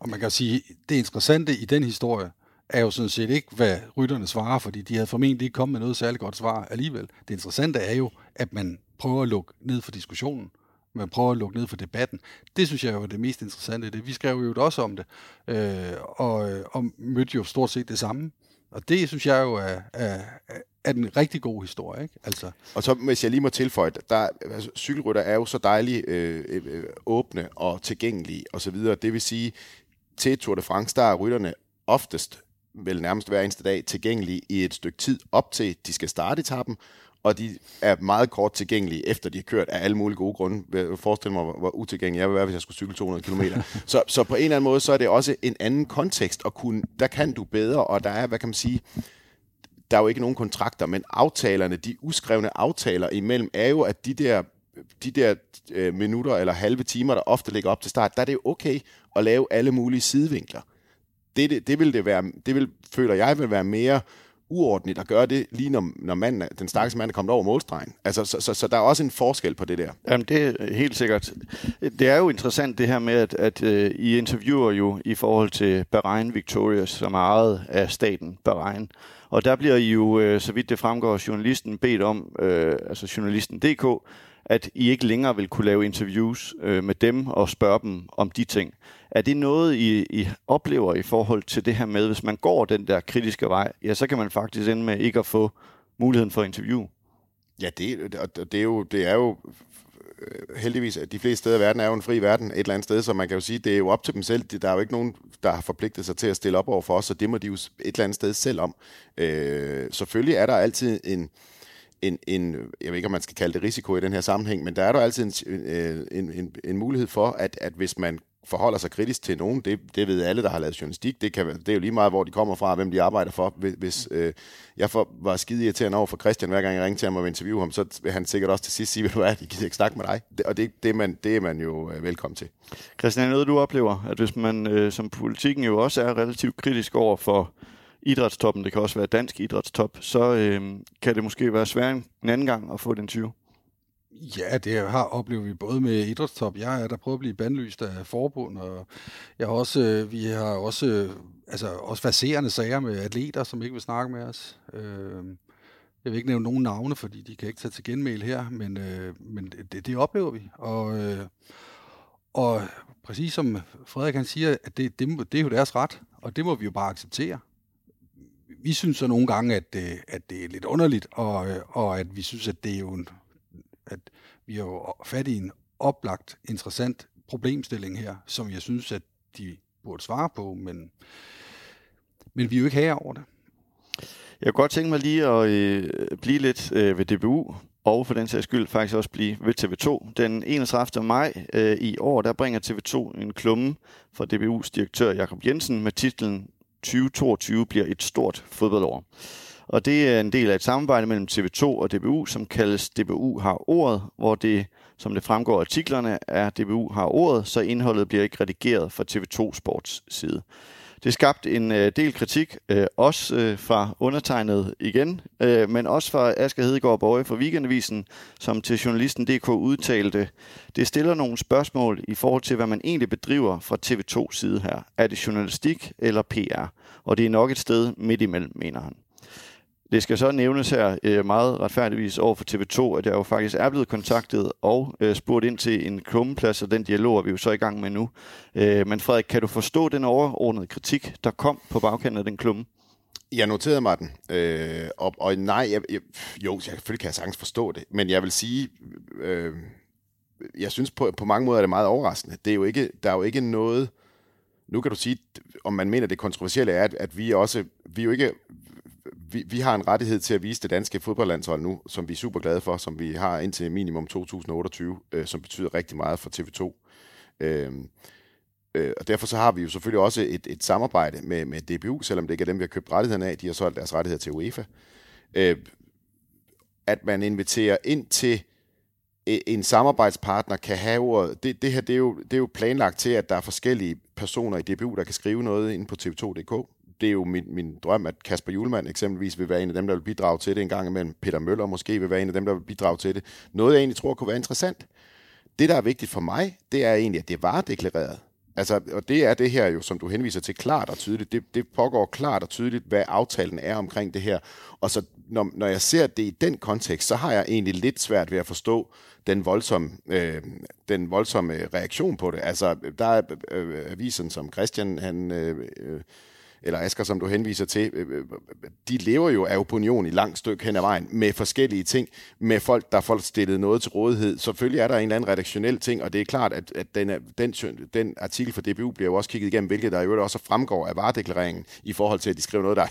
Og man kan sige, det interessante i den historie, er jo sådan set ikke, hvad rytterne svarer, fordi de havde formentlig ikke kommet med noget særligt godt svar alligevel. Det interessante er jo, at man prøver at lukke ned for diskussionen. Man prøver at lukke ned for debatten. Det synes jeg jo er det mest interessante. Det. Vi skrev jo også om det, øh, og, øh, og mødte jo stort set det samme. Og det synes jeg jo er, er, er den rigtig god historie. Ikke? Altså. Og så hvis jeg lige må tilføje, der, altså, cykelrytter er jo så dejligt øh, øh, øh, åbne og tilgængelige osv. Det vil sige, til Tour de France, der er rytterne oftest vel nærmest hver eneste dag tilgængelige i et stykke tid op til, de skal starte etappen, og de er meget kort tilgængelige, efter de har kørt af alle mulige gode grunde. Jeg forestiller mig, hvor, utilgængelig jeg vil være, hvis jeg skulle cykle 200 km. så, så på en eller anden måde, så er det også en anden kontekst, og kunne, der kan du bedre, og der er, hvad kan man sige, der er jo ikke nogen kontrakter, men aftalerne, de uskrevne aftaler imellem, er jo, at de der de der øh, minutter eller halve timer, der ofte ligger op til start, der er det jo okay at lave alle mulige sidevinkler det, det, det, vil det være, det vil, føler jeg vil være mere uordentligt at gøre det, lige når, når manden, den stakkels mand er kommet over målstregen. Altså, så, så, så der er også en forskel på det der. Jamen, det er helt sikkert. Det er jo interessant det her med, at, at uh, I interviewer jo i forhold til Bahrain Victorious, som er ejet af staten Bahrain. Og der bliver I jo, uh, så vidt det fremgår, journalisten bedt om, uh, altså journalisten.dk, at I ikke længere vil kunne lave interviews øh, med dem og spørge dem om de ting. Er det noget, I, I oplever i forhold til det her med, hvis man går den der kritiske vej, ja, så kan man faktisk ende med ikke at få muligheden for interview? Ja, det, og det, er, jo, det er jo heldigvis, at de fleste steder i verden er jo en fri verden et eller andet sted, så man kan jo sige, det er jo op til dem selv. Der er jo ikke nogen, der har forpligtet sig til at stille op over for os, så det må de jo et eller andet sted selv om. Øh, selvfølgelig er der altid en, en, en, jeg ved ikke, om man skal kalde det risiko i den her sammenhæng, men der er der altid en, øh, en, en, en mulighed for, at, at hvis man forholder sig kritisk til nogen. Det, det ved alle, der har lavet journalistik. Det, kan, det er jo lige meget, hvor de kommer fra, hvem de arbejder for. Hvis, øh, jeg for, var skide irriterende over for Christian, hver gang jeg ringte til ham og interviewe ham, så vil han sikkert også til sidst sige, at du er, de gider ikke snakke med dig. Det, og det, det, er man, det er man jo øh, velkommen til. Christian, noget du oplever, at hvis man øh, som politikken jo også er relativt kritisk over for idrætstoppen, det kan også være dansk idrætstop, så øh, kan det måske være sværere en anden gang at få den 20. Ja, det har oplevet vi både med idrætstop. Jeg er der prøvet at blive bandlyst af forbund, og jeg har også, øh, vi har også, øh, altså også faserende sager med atleter, som ikke vil snakke med os. Øh, jeg vil ikke nævne nogen navne, fordi de kan ikke tage til genmæl her, men, øh, men det, det oplever vi. Og, og præcis som Frederik han siger, at det, det, det er jo deres ret, og det må vi jo bare acceptere. Vi synes så nogle gange, at det, at det er lidt underligt, og, og at vi synes, at det er jo en, at vi har jo fat i en oplagt, interessant problemstilling her, som jeg synes, at de burde svare på, men, men vi er jo ikke her over det. Jeg kunne godt tænke mig lige at øh, blive lidt øh, ved DBU, og for den sags skyld faktisk også blive ved TV2. Den 31. maj øh, i år, der bringer TV2 en klumme fra DBU's direktør Jakob Jensen med titlen 2022 bliver et stort fodboldår. Og det er en del af et samarbejde mellem TV2 og DBU, som kaldes DBU har ordet, hvor det, som det fremgår af artiklerne, er DBU har ordet, så indholdet bliver ikke redigeret fra TV2 Sports side. Det skabte en øh, del kritik, øh, også øh, fra undertegnet igen, øh, men også fra Asger Hedegaard Borge fra Weekendavisen, som til journalisten.dk udtalte, det stiller nogle spørgsmål i forhold til, hvad man egentlig bedriver fra TV2 side her. Er det journalistik eller PR? Og det er nok et sted midt imellem, mener han. Det skal så nævnes her øh, meget retfærdigvis over for TV2, at jeg jo faktisk er blevet kontaktet og øh, spurgt ind til en klummeplads, og den dialog er vi jo så i gang med nu. Øh, men Frederik, kan du forstå den overordnede kritik, der kom på bagkanten af den klumme? Jeg noterede mig den, øh, og, og nej, jeg, jeg, jo, jeg, selvfølgelig kan jeg sagtens forstå det, men jeg vil sige, øh, jeg synes på, på mange måder er det meget overraskende. Det er jo ikke, der er jo ikke noget, nu kan du sige, om man mener det kontroversielle er, at, at vi også, vi er jo ikke vi, vi har en rettighed til at vise det danske fodboldlandshold nu, som vi er super glade for, som vi har indtil minimum 2028, øh, som betyder rigtig meget for TV2. Øh, øh, og derfor så har vi jo selvfølgelig også et, et samarbejde med, med DBU, selvom det ikke er dem, vi har købt rettighederne af. De har solgt deres rettigheder til UEFA. Øh, at man inviterer ind til øh, en samarbejdspartner kan have ordet. Det, det her det er, jo, det er jo planlagt til, at der er forskellige personer i DBU, der kan skrive noget ind på tv2.dk det er jo min, min drøm, at Kasper Julemand eksempelvis vil være en af dem, der vil bidrage til det en gang imellem. Peter Møller måske vil være en af dem, der vil bidrage til det. Noget, jeg egentlig tror kunne være interessant. Det, der er vigtigt for mig, det er egentlig, at det var deklareret. Altså, og det er det her jo, som du henviser til, klart og tydeligt. Det, det pågår klart og tydeligt, hvad aftalen er omkring det her. Og så når, når jeg ser det i den kontekst, så har jeg egentlig lidt svært ved at forstå den voldsomme, øh, den voldsomme reaktion på det. Altså, der er øh, øh avisen, som Christian han, øh, øh eller Asger, som du henviser til, øh, øh, de lever jo af opinion i langt stykke hen ad vejen med forskellige ting, med folk, der får stillet noget til rådighed. Selvfølgelig er der en eller anden redaktionel ting, og det er klart, at, at den, den, den artikel for DBU bliver jo også kigget igennem, hvilket der jo også fremgår af varedeklareringen i forhold til, at de skriver noget, der,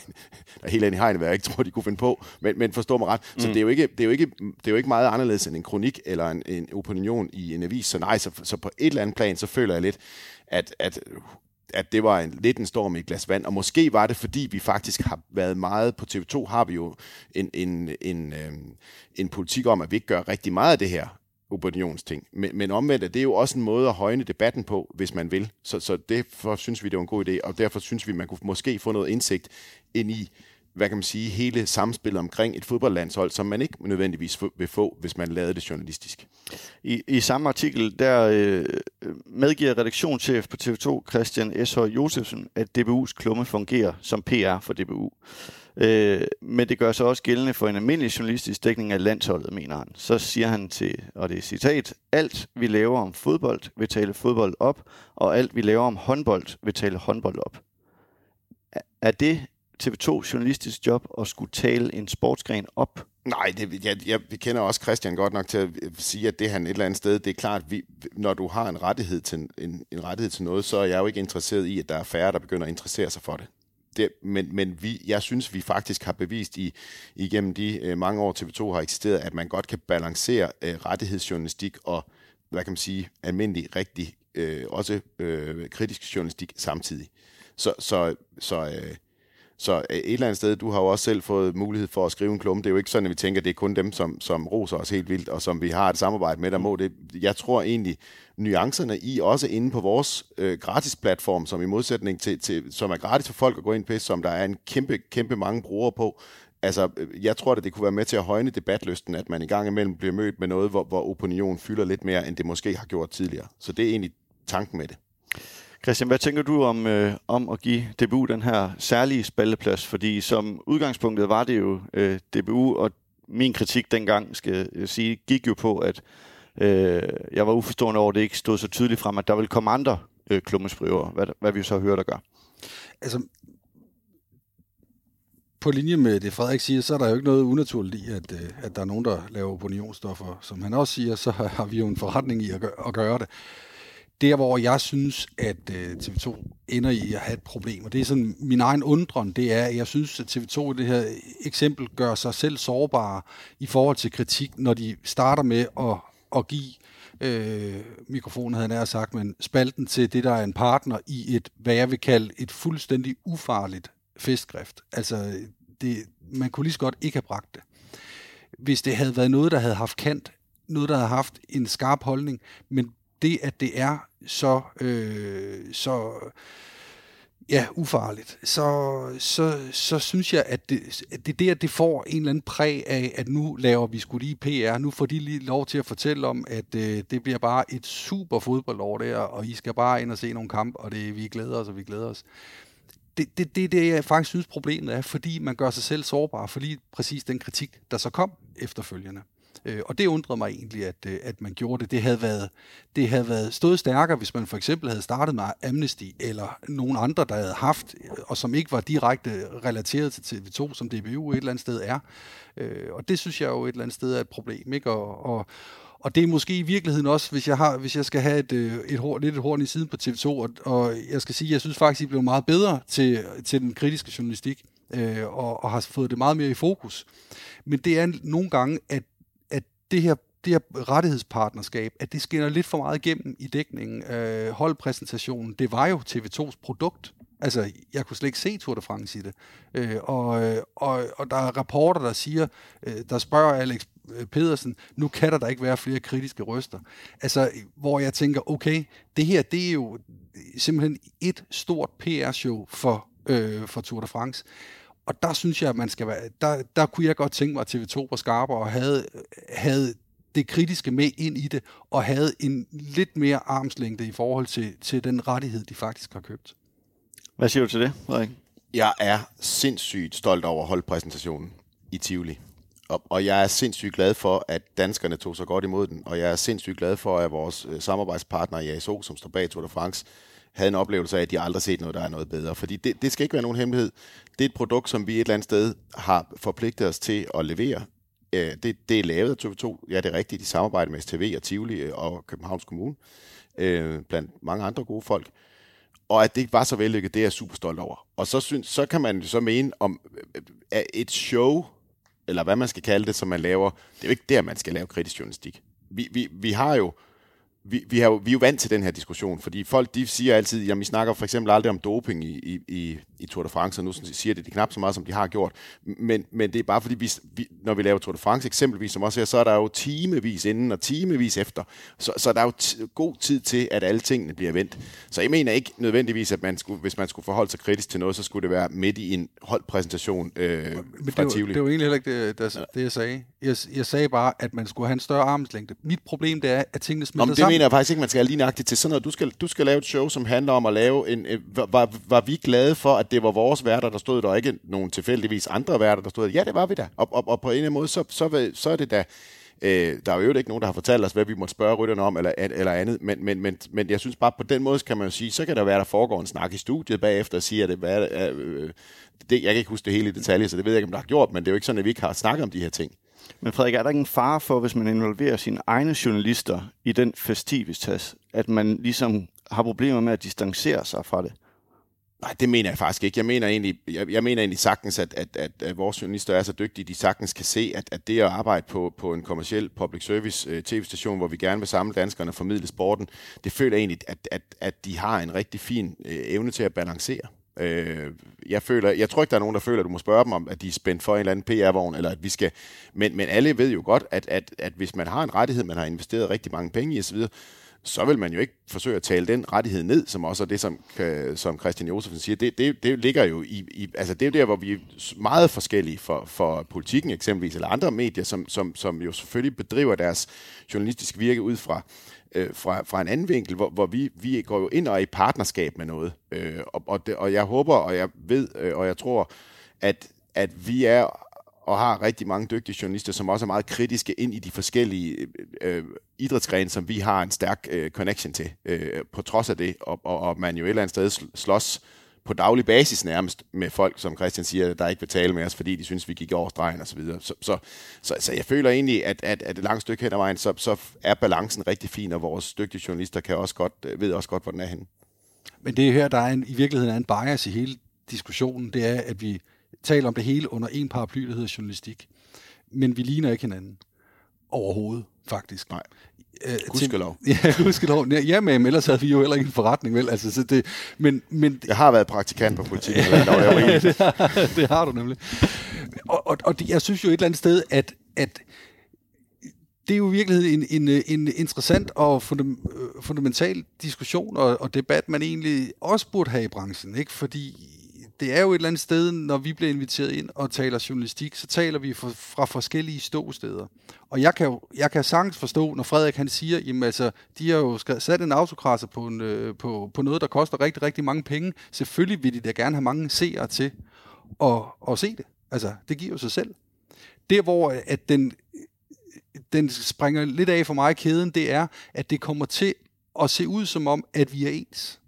der er helt ind i hegnet, hvad jeg ikke tror, de kunne finde på. Men, men forstå mig ret. Så mm. det, er jo ikke, det, er jo ikke, det er jo ikke meget anderledes end en kronik eller en, en opinion i en avis. Så nej, så, så på et eller andet plan, så føler jeg lidt, at, at at det var en, lidt en storm i et glas vand, og måske var det, fordi vi faktisk har været meget, på TV2 har vi jo en, en, en, øh, en politik om, at vi ikke gør rigtig meget af det her opinionsting. Men, men omvendt er det jo også en måde at højne debatten på, hvis man vil. Så, så derfor synes vi, det var en god idé, og derfor synes vi, man kunne måske få noget indsigt ind i, hvad kan man sige, hele samspillet omkring et fodboldlandshold, som man ikke nødvendigvis vil få, hvis man lavede det journalistisk. I, i samme artikel, der øh, medgiver redaktionschef på TV2, Christian S. Josefsen, at DBU's klumme fungerer som PR for DBU. Øh, men det gør sig også gældende for en almindelig journalistisk dækning af landsholdet, mener han. Så siger han til, og det er citat, alt vi laver om fodbold vil tale fodbold op, og alt vi laver om håndbold vil tale håndbold op. Er det TV2 journalistisk job at skulle tale en sportsgren op? Nej, det, jeg, jeg, vi kender også Christian godt nok til at øh, sige, at det han et eller andet sted, det er klart, vi, når du har en rettighed, til, en, en rettighed til noget, så er jeg jo ikke interesseret i, at der er færre, der begynder at interessere sig for det. det men men vi, jeg synes, vi faktisk har bevist i, igennem de øh, mange år, TV2 har eksisteret, at man godt kan balancere øh, rettighedsjournalistik og, hvad kan man sige, almindelig, rigtig øh, også øh, kritisk journalistik samtidig. Så, så, så, øh, så øh, et eller andet sted, du har jo også selv fået mulighed for at skrive en klumme. Det er jo ikke sådan, at vi tænker, at det er kun dem, som, som roser os helt vildt, og som vi har et samarbejde med, der må det. Jeg tror egentlig, nuancerne i, også inde på vores øh, gratis platform, som i modsætning til, til, som er gratis for folk at gå ind på, som der er en kæmpe, kæmpe mange brugere på, altså, øh, jeg tror, at det kunne være med til at højne debatlysten, at man i gang imellem bliver mødt med noget, hvor, hvor opinion fylder lidt mere, end det måske har gjort tidligere. Så det er egentlig tanken med det. Christian, hvad tænker du om, øh, om at give DBU den her særlige spalteplads? Fordi som udgangspunktet var det jo øh, DBU, og min kritik dengang, skal jeg sige, gik jo på, at øh, jeg var uforstående over, at det ikke stod så tydeligt frem, at der ville komme andre øh, klummesprøver, hvad, hvad vi så hører, der gør. Altså, på linje med det, Frederik siger, så er der jo ikke noget unaturligt i, at, øh, at der er nogen, der laver opinionsstoffer. Som han også siger, så har vi jo en forretning i at gøre, at gøre det. Der, hvor jeg synes, at øh, TV2 ender i at have et problem, og det er sådan min egen undren, det er, at jeg synes, at TV2 i det her eksempel gør sig selv sårbare i forhold til kritik, når de starter med at, at give øh, mikrofonen, havde jeg sagt, men spalten til det, der er en partner i et, hvad jeg vil kalde et fuldstændig ufarligt festskrift. Altså, det, man kunne lige så godt ikke have bragt det. Hvis det havde været noget, der havde haft kant, noget, der havde haft en skarp holdning, men det, at det er så, øh, så ja, ufarligt, så, så, så synes jeg, at det, at det der, det får en eller anden præg af, at nu laver vi skulle lige PR, nu får de lige lov til at fortælle om, at øh, det bliver bare et super fodboldår der, og I skal bare ind og se nogle kampe, og det, vi glæder os, og vi glæder os det, det, det, det, jeg faktisk synes, problemet er, fordi man gør sig selv sårbar fordi præcis den kritik, der så kom efterfølgende. Øh, og det undrede mig egentlig, at, øh, at man gjorde det. Det havde, været, det havde været stået stærkere, hvis man for eksempel havde startet med Amnesty, eller nogen andre, der havde haft, og som ikke var direkte relateret til TV2, som DBU et eller andet sted er. Øh, og det synes jeg jo et eller andet sted er et problem. Ikke? Og, og, og det er måske i virkeligheden også, hvis jeg, har, hvis jeg skal have et, øh, et, hår, lidt et horn i siden på TV2, og, og jeg skal sige, jeg synes faktisk, I blev meget bedre til, til den kritiske journalistik, øh, og, og har fået det meget mere i fokus. Men det er nogle gange, at det her det her rettighedspartnerskab, at det skinner lidt for meget igennem i dækningen. Øh, holdpræsentationen, det var jo TV2's produkt. Altså, jeg kunne slet ikke se Tour de France i det. Øh, og, øh, og, og der er rapporter, der siger, øh, der spørger Alex øh, Pedersen, nu kan der da ikke være flere kritiske røster. Altså, hvor jeg tænker, okay, det her, det er jo simpelthen et stort PR-show for, øh, for Tour de France. Og der synes jeg, at man skal være, der, der kunne jeg godt tænke mig, at TV2 var skarpere og havde, havde det kritiske med ind i det, og havde en lidt mere armslængde i forhold til, til den rettighed, de faktisk har købt. Hvad siger du til det, Frederik? Jeg er sindssygt stolt over holdpræsentationen i Tivoli. Og, og jeg er sindssygt glad for, at danskerne tog så godt imod den, og jeg er sindssygt glad for, at vores øh, samarbejdspartner i ASO, som står bag Tour de France, havde en oplevelse af, at de aldrig har set noget, der er noget bedre. Fordi det, det skal ikke være nogen hemmelighed. Det er et produkt, som vi et eller andet sted har forpligtet os til at levere. Øh, det, det er lavet af TV2. Ja, det er rigtigt. De samarbejder med STV og Tivoli øh, og Københavns Kommune, øh, blandt mange andre gode folk. Og at det ikke var så vellykket, det er jeg super stolt over. Og så, synes, så kan man så mene om øh, at et show, eller hvad man skal kalde det, som man laver, det er jo ikke der, man skal lave kritisk journalistik. Vi, vi, vi har jo vi, vi, har vi er jo vant til den her diskussion, fordi folk de siger altid, at vi snakker for eksempel aldrig om doping i, i, i Tour de France, og nu siger det, det knap så meget, som de har gjort. Men, men det er bare fordi, vi, vi, når vi laver Tour de France eksempelvis, som også her, så er der jo timevis inden og timevis efter. Så, så der er jo t- god tid til, at alle tingene bliver vendt. Så jeg mener ikke nødvendigvis, at man skulle, hvis man skulle forholde sig kritisk til noget, så skulle det være midt i en holdpræsentation øh, men det fra Tivoli. Det var egentlig heller ikke det, der, det jeg sagde. Jeg, jeg sagde bare, at man skulle have en større armslængde. Mit problem det er, at tingene smelter det sammen mener jeg faktisk ikke, man skal lige nøjagtigt til sådan noget. Du skal, du skal lave et show, som handler om at lave en... Øh, var, var vi glade for, at det var vores værter, der stod der, og ikke nogen tilfældigvis andre værter, der stod der? Ja, det var vi da. Og, og, og på en eller anden måde, så, så, så er det da... Øh, der er jo ikke nogen, der har fortalt os, hvad vi måtte spørge rytterne om, eller, eller andet, men, men, men, men jeg synes bare, på den måde kan man jo sige, så kan der være, der foregår en snak i studiet bagefter og siger, at det, hvad, øh, det, jeg kan ikke huske det hele i detalje, så det ved jeg ikke, om der har gjort, men det er jo ikke sådan, at vi ikke har snakket om de her ting. Men Frederik, er der ikke en fare for, hvis man involverer sine egne journalister i den festivitas, at man ligesom har problemer med at distancere sig fra det? Nej, det mener jeg faktisk ikke. Jeg mener egentlig, jeg, jeg mener egentlig sagtens, at, at, at, at vores journalister er så dygtige, de sagtens kan se, at, at det at arbejde på, på en kommersiel public service uh, tv-station, hvor vi gerne vil samle danskerne og formidle sporten, det føler jeg egentlig, at, at, at de har en rigtig fin uh, evne til at balancere. Øh, jeg, føler, jeg tror ikke, der er nogen, der føler, at du må spørge dem om, at de er spændt for en eller anden PR-vogn, eller at vi skal... Men, men alle ved jo godt, at, at, at hvis man har en rettighed, man har investeret rigtig mange penge i osv., så vil man jo ikke forsøge at tale den rettighed ned, som også er det, som, øh, som Christian Josefsen siger. Det, det, det ligger jo i, i, altså det er der, hvor vi er meget forskellige for, for politikken eksempelvis, eller andre medier, som, som, som jo selvfølgelig bedriver deres journalistiske virke ud fra, øh, fra, fra en anden vinkel, hvor, hvor vi, vi går jo ind og er i partnerskab med noget. Øh, og, og, det, og jeg håber, og jeg ved, øh, og jeg tror, at, at vi er og har rigtig mange dygtige journalister, som også er meget kritiske ind i de forskellige øh, øh idrætsgrene, som vi har en stærk øh, connection til, øh, på trods af det, og, og, og man jo et eller andet sted slås på daglig basis nærmest med folk, som Christian siger, der ikke vil tale med os, fordi de synes, vi gik over stregen osv. Så, så, så, så, så jeg føler egentlig, at, at, at et langt stykke hen ad vejen, så, så er balancen rigtig fin, og vores dygtige journalister kan også godt, øh, ved også godt, hvor den er henne. Men det er her, der er en, i virkeligheden er en bias i hele diskussionen, det er, at vi taler om det hele under en paraply, der hedder journalistik. Men vi ligner ikke hinanden. Overhovedet, faktisk. Nej. Øh, gudskelov. (laughs) Ja, gudskelov. Ja, men ellers havde vi jo heller ikke en forretning, vel? Altså, så det, men, men, jeg har været praktikant på politikken. (laughs) ja, det, har, det har du nemlig. Og, og, og det, jeg synes jo et eller andet sted, at, at det er jo i virkeligheden en, en, en interessant og fundamental diskussion og, og debat, man egentlig også burde have i branchen. Ikke? Fordi det er jo et eller andet sted, når vi bliver inviteret ind og taler journalistik, så taler vi fra, fra forskellige ståsteder. Og jeg kan jo jeg kan sagtens forstå, når Frederik han siger, jamen altså, de har jo sat en autokrasser på, en, øh, på, på noget, der koster rigtig, rigtig mange penge. Selvfølgelig vil de da gerne have mange seere til at, at se det. Altså, det giver jo sig selv. Der, hvor at den, den springer lidt af for mig kæden, det er, at det kommer til at se ud som om, at vi er ens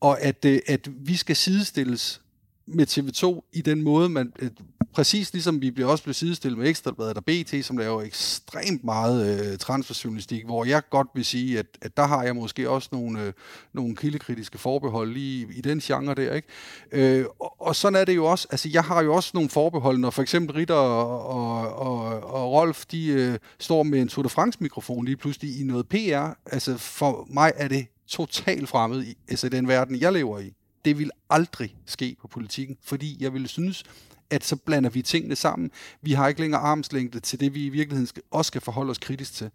og at, øh, at vi skal sidestilles med TV2 i den måde, man øh, præcis ligesom vi bliver også blevet sidestillet med Ekstrabladet og BT, som laver ekstremt meget øh, transferjournalistik, hvor jeg godt vil sige, at, at der har jeg måske også nogle, øh, nogle kildekritiske forbehold lige i, i den genre der. Ikke? Øh, og, og sådan er det jo også. Altså, jeg har jo også nogle forbehold, når for eksempel Ritter og, og, og, og Rolf, de øh, står med en Tour de France-mikrofon lige pludselig i noget PR. Altså, for mig er det totalt fremmed i altså den verden, jeg lever i. Det vil aldrig ske på politikken, fordi jeg vil synes, at så blander vi tingene sammen. Vi har ikke længere armslængde til det, vi i virkeligheden skal, også skal forholde os kritisk til.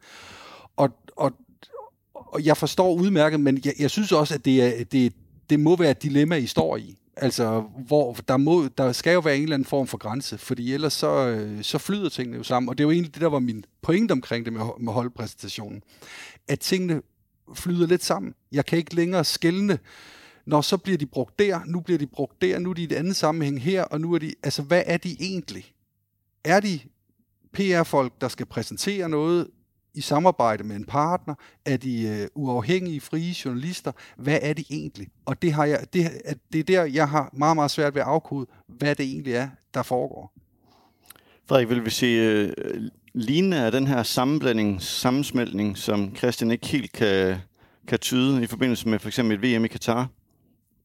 Og, og, og jeg forstår udmærket, men jeg, jeg synes også, at det, er, det, det må være et dilemma, I står i. Altså, hvor der, må, der skal jo være en eller anden form for grænse, fordi ellers så, øh, så flyder tingene jo sammen. Og det er jo egentlig det, der var min pointe omkring det med, med holdpræsentationen. At tingene flyder lidt sammen. Jeg kan ikke længere skælne, når så bliver de brugt der, nu bliver de brugt der, nu er de i et andet sammenhæng her, og nu er de, altså hvad er de egentlig? Er de PR-folk, der skal præsentere noget i samarbejde med en partner? Er de øh, uafhængige, frie journalister? Hvad er de egentlig? Og det, har jeg, det, det er der, jeg har meget, meget svært ved at afkode, hvad det egentlig er, der foregår. Frederik, vil vi se øh, lignende af den her sammenblanding, sammensmeltning, som Christian ikke helt kan, kan tyde i forbindelse med for eksempel et VM i Katar?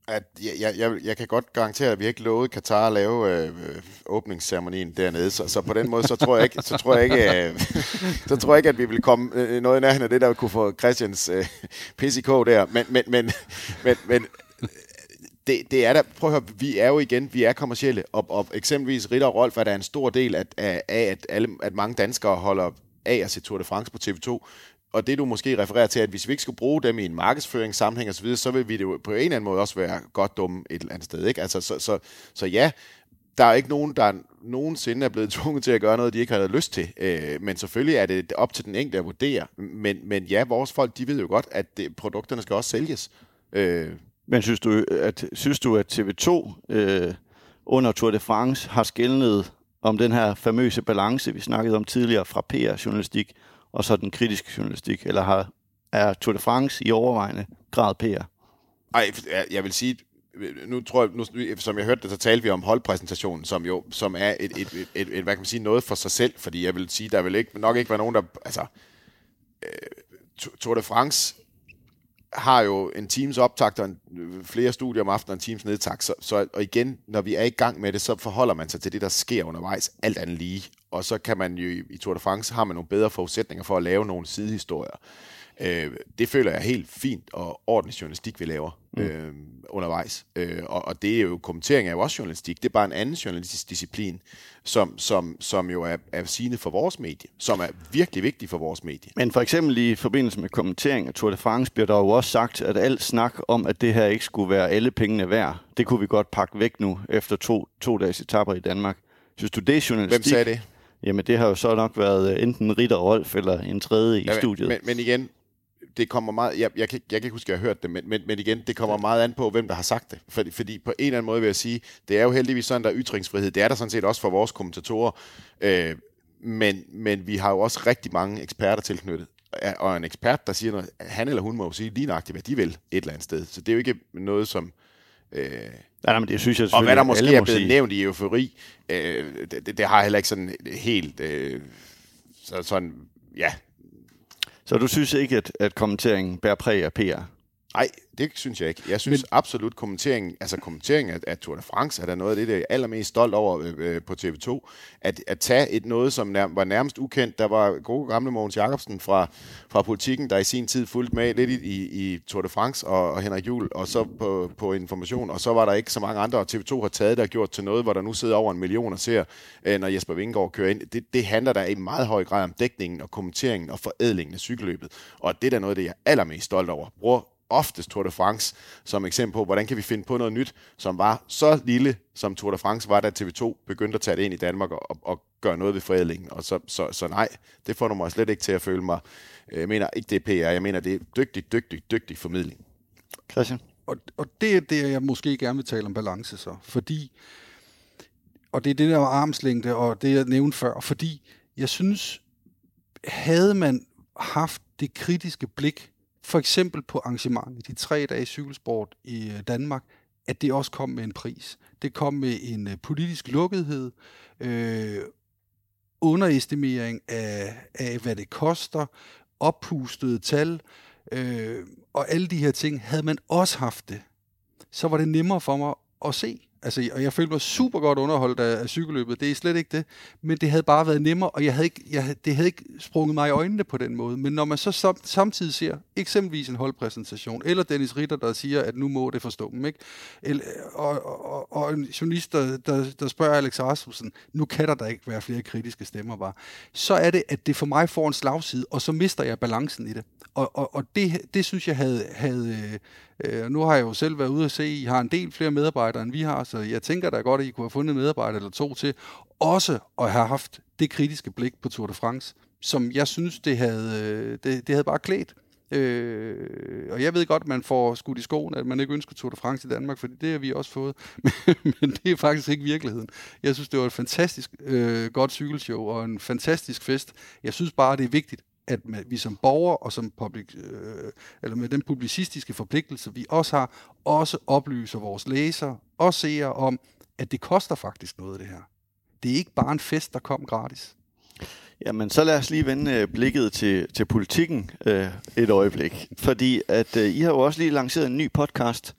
At jeg, jeg, jeg kan godt garantere, at vi ikke lovede Katar at lave øh, øh, åbningsceremonien dernede, så, så på den måde, så tror jeg ikke, så tror jeg ikke, øh, (laughs) så tror jeg ikke at vi vil komme øh, noget i nærheden af det, der kunne få Christians øh, PCK der. Men, men, men, men, men det, det er da, prøv at høre, vi er jo igen, vi er kommercielle, og, og eksempelvis Ritter og Rolf er der en stor del af, af, af at, alle, at mange danskere holder af at se Tour de France på TV2, og det du måske refererer til, at hvis vi ikke skulle bruge dem i en markedsføringssammenhæng osv., så vil vi det jo på en eller anden måde også være godt dumme et eller andet sted. Ikke? Altså, så, så, så ja, der er ikke nogen, der nogensinde er blevet (laughs) tvunget til at gøre noget, de ikke har lyst til. Øh, men selvfølgelig er det op til den enkelte at vurdere. Men, men ja, vores folk, de ved jo godt, at det, produkterne skal også sælges. Øh, men synes du, at, synes du, at TV2 øh, under Tour de France har skældnet om den her famøse balance, vi snakkede om tidligere fra PR-journalistik og så den kritiske journalistik? Eller har, er Tour de France i overvejende grad PR? Ej, jeg vil sige, nu tror jeg, nu, som jeg hørte det, så talte vi om holdpræsentationen, som jo som er et, et, et, et, et, hvad kan man sige, noget for sig selv, fordi jeg vil sige, der vil ikke, nok ikke være nogen, der, altså, øh, Tour de France har jo en Teams optakt og en, flere studier om aftenen og en Teams nedtakt, så, så, og igen, når vi er i gang med det, så forholder man sig til det, der sker undervejs, alt andet lige. Og så kan man jo i Tour de France, har man nogle bedre forudsætninger for at lave nogle sidehistorier. Øh, det føler jeg helt fint og ordentlig journalistik, vi laver mm. øh, undervejs. Øh, og, og det er jo, kommentering er jo også journalistik. Det er bare en anden journalistisk disciplin, som, som, som jo er, er sigende for vores medie, som er virkelig vigtig for vores medie. Men for eksempel i forbindelse med kommentering af Tour de France, bliver der jo også sagt, at alt snak om, at det her ikke skulle være alle pengene værd, det kunne vi godt pakke væk nu, efter to, to dages etapper i Danmark. Synes du, det er journalistik? Hvem sagde det? Jamen, det har jo så nok været enten Ritter Rolf eller en tredje i ja, studiet. Men, men igen, det kommer meget, jeg, jeg, kan, jeg kan ikke huske, at jeg har hørt det, men, men, men igen, det kommer meget an på, hvem der har sagt det. Fordi, fordi på en eller anden måde vil jeg sige, det er jo heldigvis sådan, der er ytringsfrihed. Det er der sådan set også for vores kommentatorer. Øh, men, men vi har jo også rigtig mange eksperter tilknyttet. Og en ekspert, der siger noget, han eller hun må jo sige lige nøjagtigt, hvad de vil et eller andet sted. Så det er jo ikke noget, som... Øh, Ja, nej, men det synes jeg Og hvad der måske er blevet nævnt i eufori, øh, det, det, det har heller ikke sådan helt... Øh, så, sådan, ja, så du synes ikke, at, at kommenteringen bærer præg af PR? Nej, det synes jeg ikke. Jeg synes Men... absolut, kommentering, altså kommentering af, af Tour de France er der noget af det, der er allermest stolt over øh, øh på TV2. At, at tage et noget, som nær, var nærmest ukendt. Der var gode gamle Mogens Jacobsen fra, fra politikken, der i sin tid fulgte med lidt i, i, i Tour de France og, og Henrik Juhl, og så på, på information. Og så var der ikke så mange andre, og TV2 har taget det og gjort til noget, hvor der nu sidder over en million og ser, øh, når Jesper Vingegaard kører ind. Det, det handler der i meget høj grad om dækningen og kommenteringen og forædlingen af cykelløbet. Og det er da noget af det, jeg er allermest stolt over. Bruger oftest Tour de France som eksempel på, hvordan kan vi finde på noget nyt, som var så lille, som Tour de France var, da TV2 begyndte at tage det ind i Danmark og, og, og gøre noget ved forædlingen. Og så, så, så nej, det får du mig slet ikke til at føle mig. Jeg mener ikke, det er PR. Jeg mener, det er dygtig, dygtig, dygtig formidling. Christian? Og, og det er det, jeg måske gerne vil tale om balance så. Fordi, og det er det der armslængde, og det jeg nævnte før, fordi jeg synes, havde man haft det kritiske blik for eksempel på arrangementet, de tre dage cykelsport i øh, Danmark, at det også kom med en pris. Det kom med en øh, politisk lukkethed, øh, underestimering af, af, hvad det koster, oppustede tal, øh, og alle de her ting, havde man også haft det, så var det nemmere for mig at se. Altså, og jeg følte mig super godt underholdt af, af cykelløbet. Det er slet ikke det. Men det havde bare været nemmere, og jeg havde ikke, jeg, det havde ikke sprunget mig i øjnene på den måde. Men når man så sam, samtidig ser eksempelvis en holdpræsentation, eller Dennis Ritter, der siger, at nu må det forstå dem, ikke? Eller, og, og, og en journalist, der, der, der spørger Alex Rasmussen, nu kan der da ikke være flere kritiske stemmer bare. Så er det, at det for mig får en slagside, og så mister jeg balancen i det. Og, og, og det, det synes jeg havde, havde øh, Øh, nu har jeg jo selv været ude at se, at I har en del flere medarbejdere, end vi har, så jeg tænker da godt, at I kunne have fundet en medarbejder eller to til, også at have haft det kritiske blik på Tour de France, som jeg synes, det havde, øh, det, det havde bare klædt. Øh, og jeg ved godt, at man får skudt i skoen, at man ikke ønsker Tour de France i Danmark, for det har vi også fået. (laughs) Men det er faktisk ikke virkeligheden. Jeg synes, det var et fantastisk øh, godt cykelshow og en fantastisk fest. Jeg synes bare, det er vigtigt, at vi som borgere og som public, øh, eller med den publicistiske forpligtelse, vi også har, også oplyser vores læsere og seere om, at det koster faktisk noget, det her. Det er ikke bare en fest, der kom gratis. Jamen, så lad os lige vende øh, blikket til, til politikken øh, et øjeblik. Fordi at øh, I har jo også lige lanceret en ny podcast,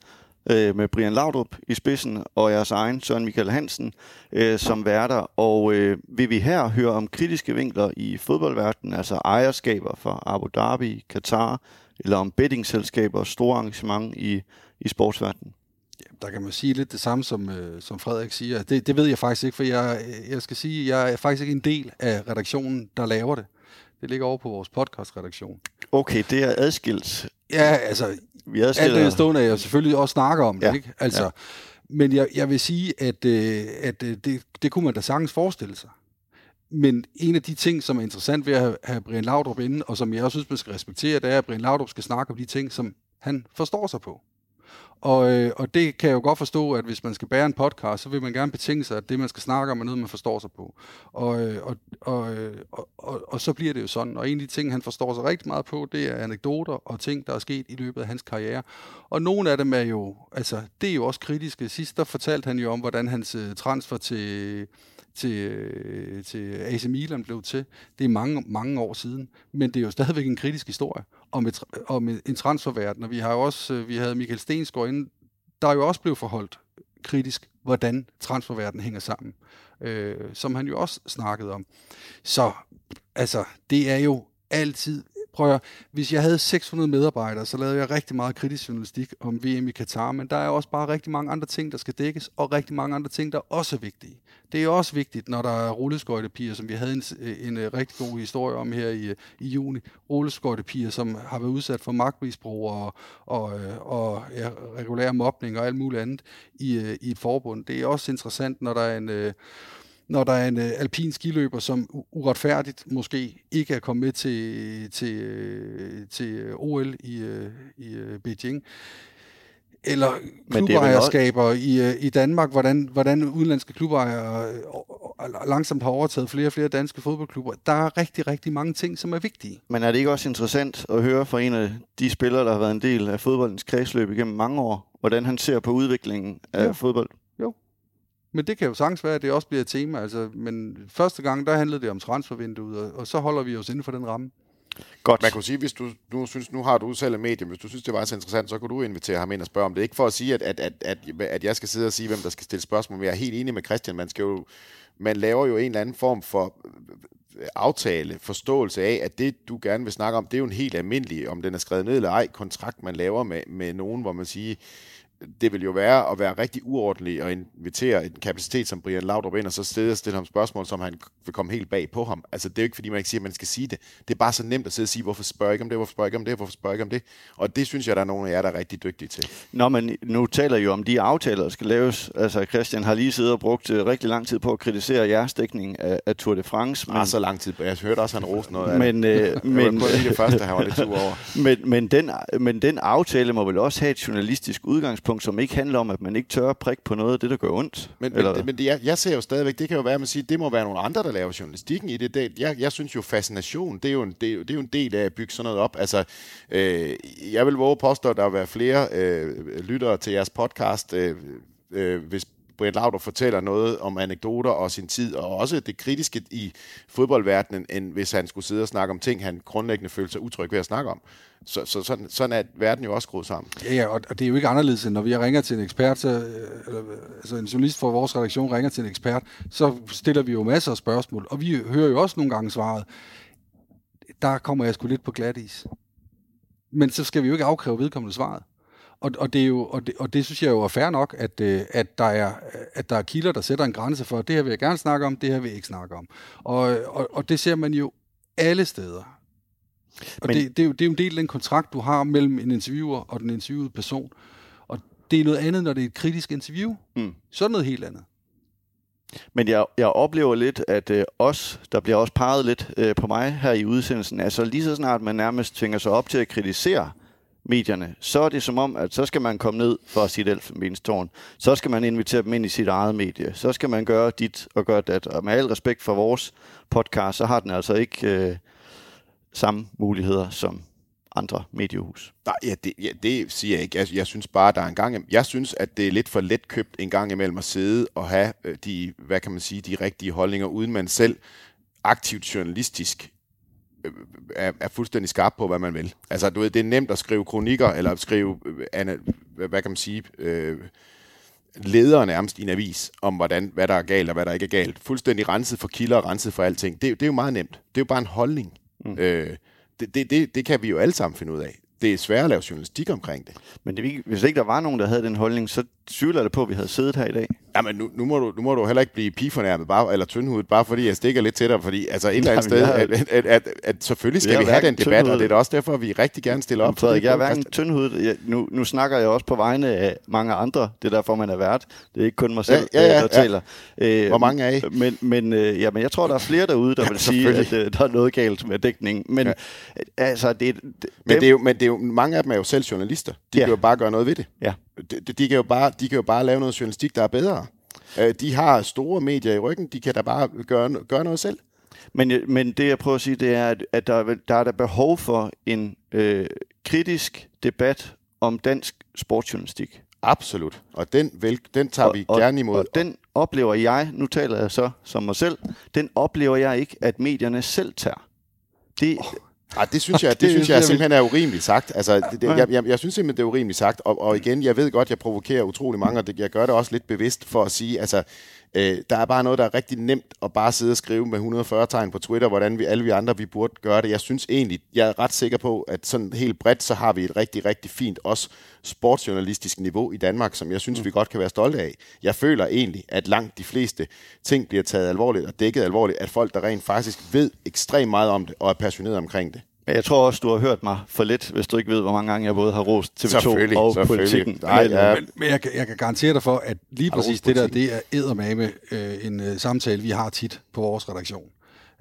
øh, med Brian Laudrup i spidsen og jeres egen Søren Michael Hansen øh, som værter. Og øh, vil vi her høre om kritiske vinkler i fodboldverdenen, altså ejerskaber for Abu Dhabi, Katar, eller om bettingselskaber og store arrangement i, i sportsverdenen? der kan man sige lidt det samme, som, øh, som Frederik siger. Det, det ved jeg faktisk ikke, for jeg, jeg skal sige, jeg er faktisk ikke en del af redaktionen, der laver det. Det ligger over på vores podcast-redaktion. Okay, det er adskilt. Ja, altså, vi alt det stående, jeg selvfølgelig også snakker om det, ja. ikke? Altså, ja. Men jeg, jeg vil sige, at, øh, at øh, det, det kunne man da sagtens forestille sig. Men en af de ting, som er interessant ved at have, have Brian Laudrup inde, og som jeg også synes, man skal respektere, det er, at Brian Laudrup skal snakke om de ting, som han forstår sig på. Og, øh, og det kan jeg jo godt forstå, at hvis man skal bære en podcast, så vil man gerne betinge sig, at det, man skal snakke om, er noget, man forstår sig på. Og, øh, og, og, og, og, og så bliver det jo sådan. Og en af de ting, han forstår sig rigtig meget på, det er anekdoter og ting, der er sket i løbet af hans karriere. Og nogle af dem er jo, altså, det er jo også kritiske. Sidst der fortalte han jo om, hvordan hans øh, transfer til til, øh, til AC Milan blev til. Det er mange, mange år siden, men det er jo stadigvæk en kritisk historie om, et, om en transferverden, og vi har jo også, øh, vi havde Michael Stensgaard inde, der er jo også blevet forholdt kritisk, hvordan transferverdenen hænger sammen, øh, som han jo også snakkede om. Så altså, det er jo altid prøv at, hvis jeg havde 600 medarbejdere, så lavede jeg rigtig meget kritisk journalistik om VM i Katar, men der er også bare rigtig mange andre ting, der skal dækkes, og rigtig mange andre ting, der også er vigtige. Det er også vigtigt, når der er rulleskøjtepiger, som vi havde en, en, en rigtig god historie om her i, i juni. Rulleskøjtepiger, som har været udsat for magtmisbrug og, og, øh, og ja, regulær mobning og alt muligt andet i, øh, i et forbund. Det er også interessant, når der er en når der er en øh, alpin skiløber, som uretfærdigt måske ikke er kommet med til, til, øh, til OL i, øh, i øh, Beijing. Eller klubejerskaber også... i, øh, i Danmark, hvordan, hvordan udenlandske klubejere øh, langsomt har overtaget flere og flere danske fodboldklubber. Der er rigtig, rigtig mange ting, som er vigtige. Men er det ikke også interessant at høre fra en af de spillere, der har været en del af fodboldens kredsløb igennem mange år, hvordan han ser på udviklingen af ja. fodbold? Men det kan jo sagtens være, at det også bliver et tema. Altså, men første gang, der handlede det om transfervinduet, og, og så holder vi os inden for den ramme. Godt. Man kunne sige, hvis du nu synes, nu har du selv et medie, hvis du synes, det var så interessant, så kunne du invitere ham ind og spørge om det. Ikke for at sige, at, at, at, at, at jeg skal sidde og sige, hvem der skal stille spørgsmål, men jeg er helt enig med Christian. Man, skal jo, man laver jo en eller anden form for øh, aftale, forståelse af, at det, du gerne vil snakke om, det er jo en helt almindelig, om den er skrevet ned eller ej, kontrakt, man laver med, med nogen, hvor man siger, det vil jo være at være rigtig uordentlig og invitere en kapacitet som Brian Laudrup ind, og så stille, stille ham spørgsmål, som han vil komme helt bag på ham. Altså, det er jo ikke, fordi man ikke siger, at man skal sige det. Det er bare så nemt at sidde og sige, hvorfor spørger jeg ikke om det, hvorfor spørger jeg ikke om det, hvorfor spørger jeg ikke om det. Og det synes jeg, der er nogle af jer, der er rigtig dygtige til. Nå, men nu taler jo om de aftaler, der skal laves. Altså, Christian har lige siddet og brugt uh, rigtig lang tid på at kritisere jeres dækning af, af Tour de France. Men, ah, så lang tid. Jeg hørte også, han roste noget af men, det. Øh, (laughs) men, det var kun det første, han var lidt sur over. (laughs) Men, men, den, men den aftale må vel også have et journalistisk udgangspunkt, som ikke handler om, at man ikke tør prikke på noget af det, der gør ondt. Men, eller? men, men det, jeg, jeg ser jo stadigvæk, det kan jo være, at man siger, det må være nogle andre, der laver journalistikken i det. det jeg, jeg synes jo, fascination, det er jo, en, det, det er jo en del af at bygge sådan noget op. Altså, øh, jeg vil våge påstå, at der vil være flere øh, lyttere til jeres podcast, øh, øh, hvis Brian Lauder fortæller noget om anekdoter og sin tid, og også det kritiske i fodboldverdenen, end hvis han skulle sidde og snakke om ting, han grundlæggende følte sig utryg ved at snakke om. Så, så sådan, sådan er verden jo også skruet sammen. Ja, ja, og det er jo ikke anderledes, end når vi ringer til en ekspert, så, eller, altså en journalist fra vores redaktion ringer til en ekspert, så stiller vi jo masser af spørgsmål, og vi hører jo også nogle gange svaret, der kommer jeg sgu lidt på glat is. Men så skal vi jo ikke afkræve vedkommende svaret. Og, og, det er jo, og, det, og det synes jeg jo er fair nok, at, øh, at, der er, at der er kilder, der sætter en grænse for, det her vil jeg gerne snakke om, det her vil jeg ikke snakke om. Og, og, og det ser man jo alle steder. Og Men, det, det, er jo, det er jo en del af den kontrakt, du har mellem en interviewer og den interviewede person. Og det er noget andet, når det er et kritisk interview. Mm. Så er det noget helt andet. Men jeg, jeg oplever lidt, at øh, os, der bliver også peget lidt øh, på mig her i udsendelsen, altså lige så snart man nærmest tvinger sig op til at kritisere medierne, så er det som om, at så skal man komme ned for sit elfenbenstårn. Så skal man invitere dem ind i sit eget medie. Så skal man gøre dit og gøre dat. Og med al respekt for vores podcast, så har den altså ikke øh, samme muligheder som andre mediehus. Nej, ja, det, ja, det siger jeg ikke. Jeg, jeg synes bare, der er en gang... Jeg synes, at det er lidt for let købt en gang imellem at sidde og have øh, de, hvad kan man sige, de rigtige holdninger, uden man selv aktivt journalistisk er, er fuldstændig skarp på, hvad man vil. Altså, du ved, det er nemt at skrive kronikker, eller at skrive, øh, hvad kan man sige, øh, ledere nærmest i en avis, om hvordan, hvad der er galt og hvad der ikke er galt. Fuldstændig renset for kilder og renset for alting. Det, det er jo meget nemt. Det er jo bare en holdning. Mm. Øh, det, det, det, det kan vi jo alle sammen finde ud af. Det er svært at lave journalistik omkring det. Men det, hvis ikke der var nogen, der havde den holdning, så tvivler det på, at vi havde siddet her i dag. Jamen, nu, nu, må, du, nu må du heller ikke blive pigefornærmet, bare, eller tyndhudet, bare fordi jeg stikker lidt til dig, fordi altså et eller andet sted, har... at, at, at, at, selvfølgelig skal vi have den debat, og det er også derfor, at vi rigtig gerne stiller op. Frederik, jeg er hverken tyndhudet, jeg, nu, nu snakker jeg også på vegne af mange andre, det er derfor, man er vært. Det er ikke kun mig selv, ja, ja, ja, der ja. taler. Øh, Hvor mange er I? Men, men, øh, ja, men jeg tror, der er flere derude, der vil sige, at øh, der er noget galt med dækningen. Men ja. altså, det, det, men, det er jo, men det er jo, mange af dem er jo selv journalister. De ja. kan jo bare gøre noget ved det. Ja de, de, kan jo bare, de kan jo bare lave noget journalistik, der er bedre. Øh, de har store medier i ryggen, de kan da bare gøre, gøre noget selv. Men, men det jeg prøver at sige, det er, at der, der er der behov for en øh, kritisk debat om dansk sportsjournalistik. Absolut. Og den, vel, den tager og, vi og, gerne imod. Og den oplever jeg, nu taler jeg så som mig selv, den oplever jeg ikke, at medierne selv tager. Det, oh. Ej, det synes jeg, det, det synes jeg simpelthen er urimeligt sagt. Altså, det, det, jeg, jeg, jeg synes simpelthen, det er urimeligt sagt. Og, og igen, jeg ved godt, jeg provokerer utrolig mange, og det, jeg gør det også lidt bevidst for at sige, altså, øh, der er bare noget, der er rigtig nemt at bare sidde og skrive med 140 tegn på Twitter, hvordan vi alle vi andre vi burde gøre det. Jeg synes egentlig, jeg er ret sikker på, at sådan helt bredt, så har vi et rigtig, rigtig fint også sportsjournalistisk niveau i Danmark, som jeg synes, mm. vi godt kan være stolte af. Jeg føler egentlig, at langt de fleste ting bliver taget alvorligt og dækket alvorligt, at folk, der rent faktisk ved ekstremt meget om det og er passionerede omkring det. Jeg tror også, du har hørt mig for lidt, hvis du ikke ved, hvor mange gange jeg både har rost TV2 og politikken. Nej, ja. Men, men jeg, jeg kan garantere dig for, at lige præcis det der, det er eddermame øh, en øh, samtale, vi har tit på vores redaktion.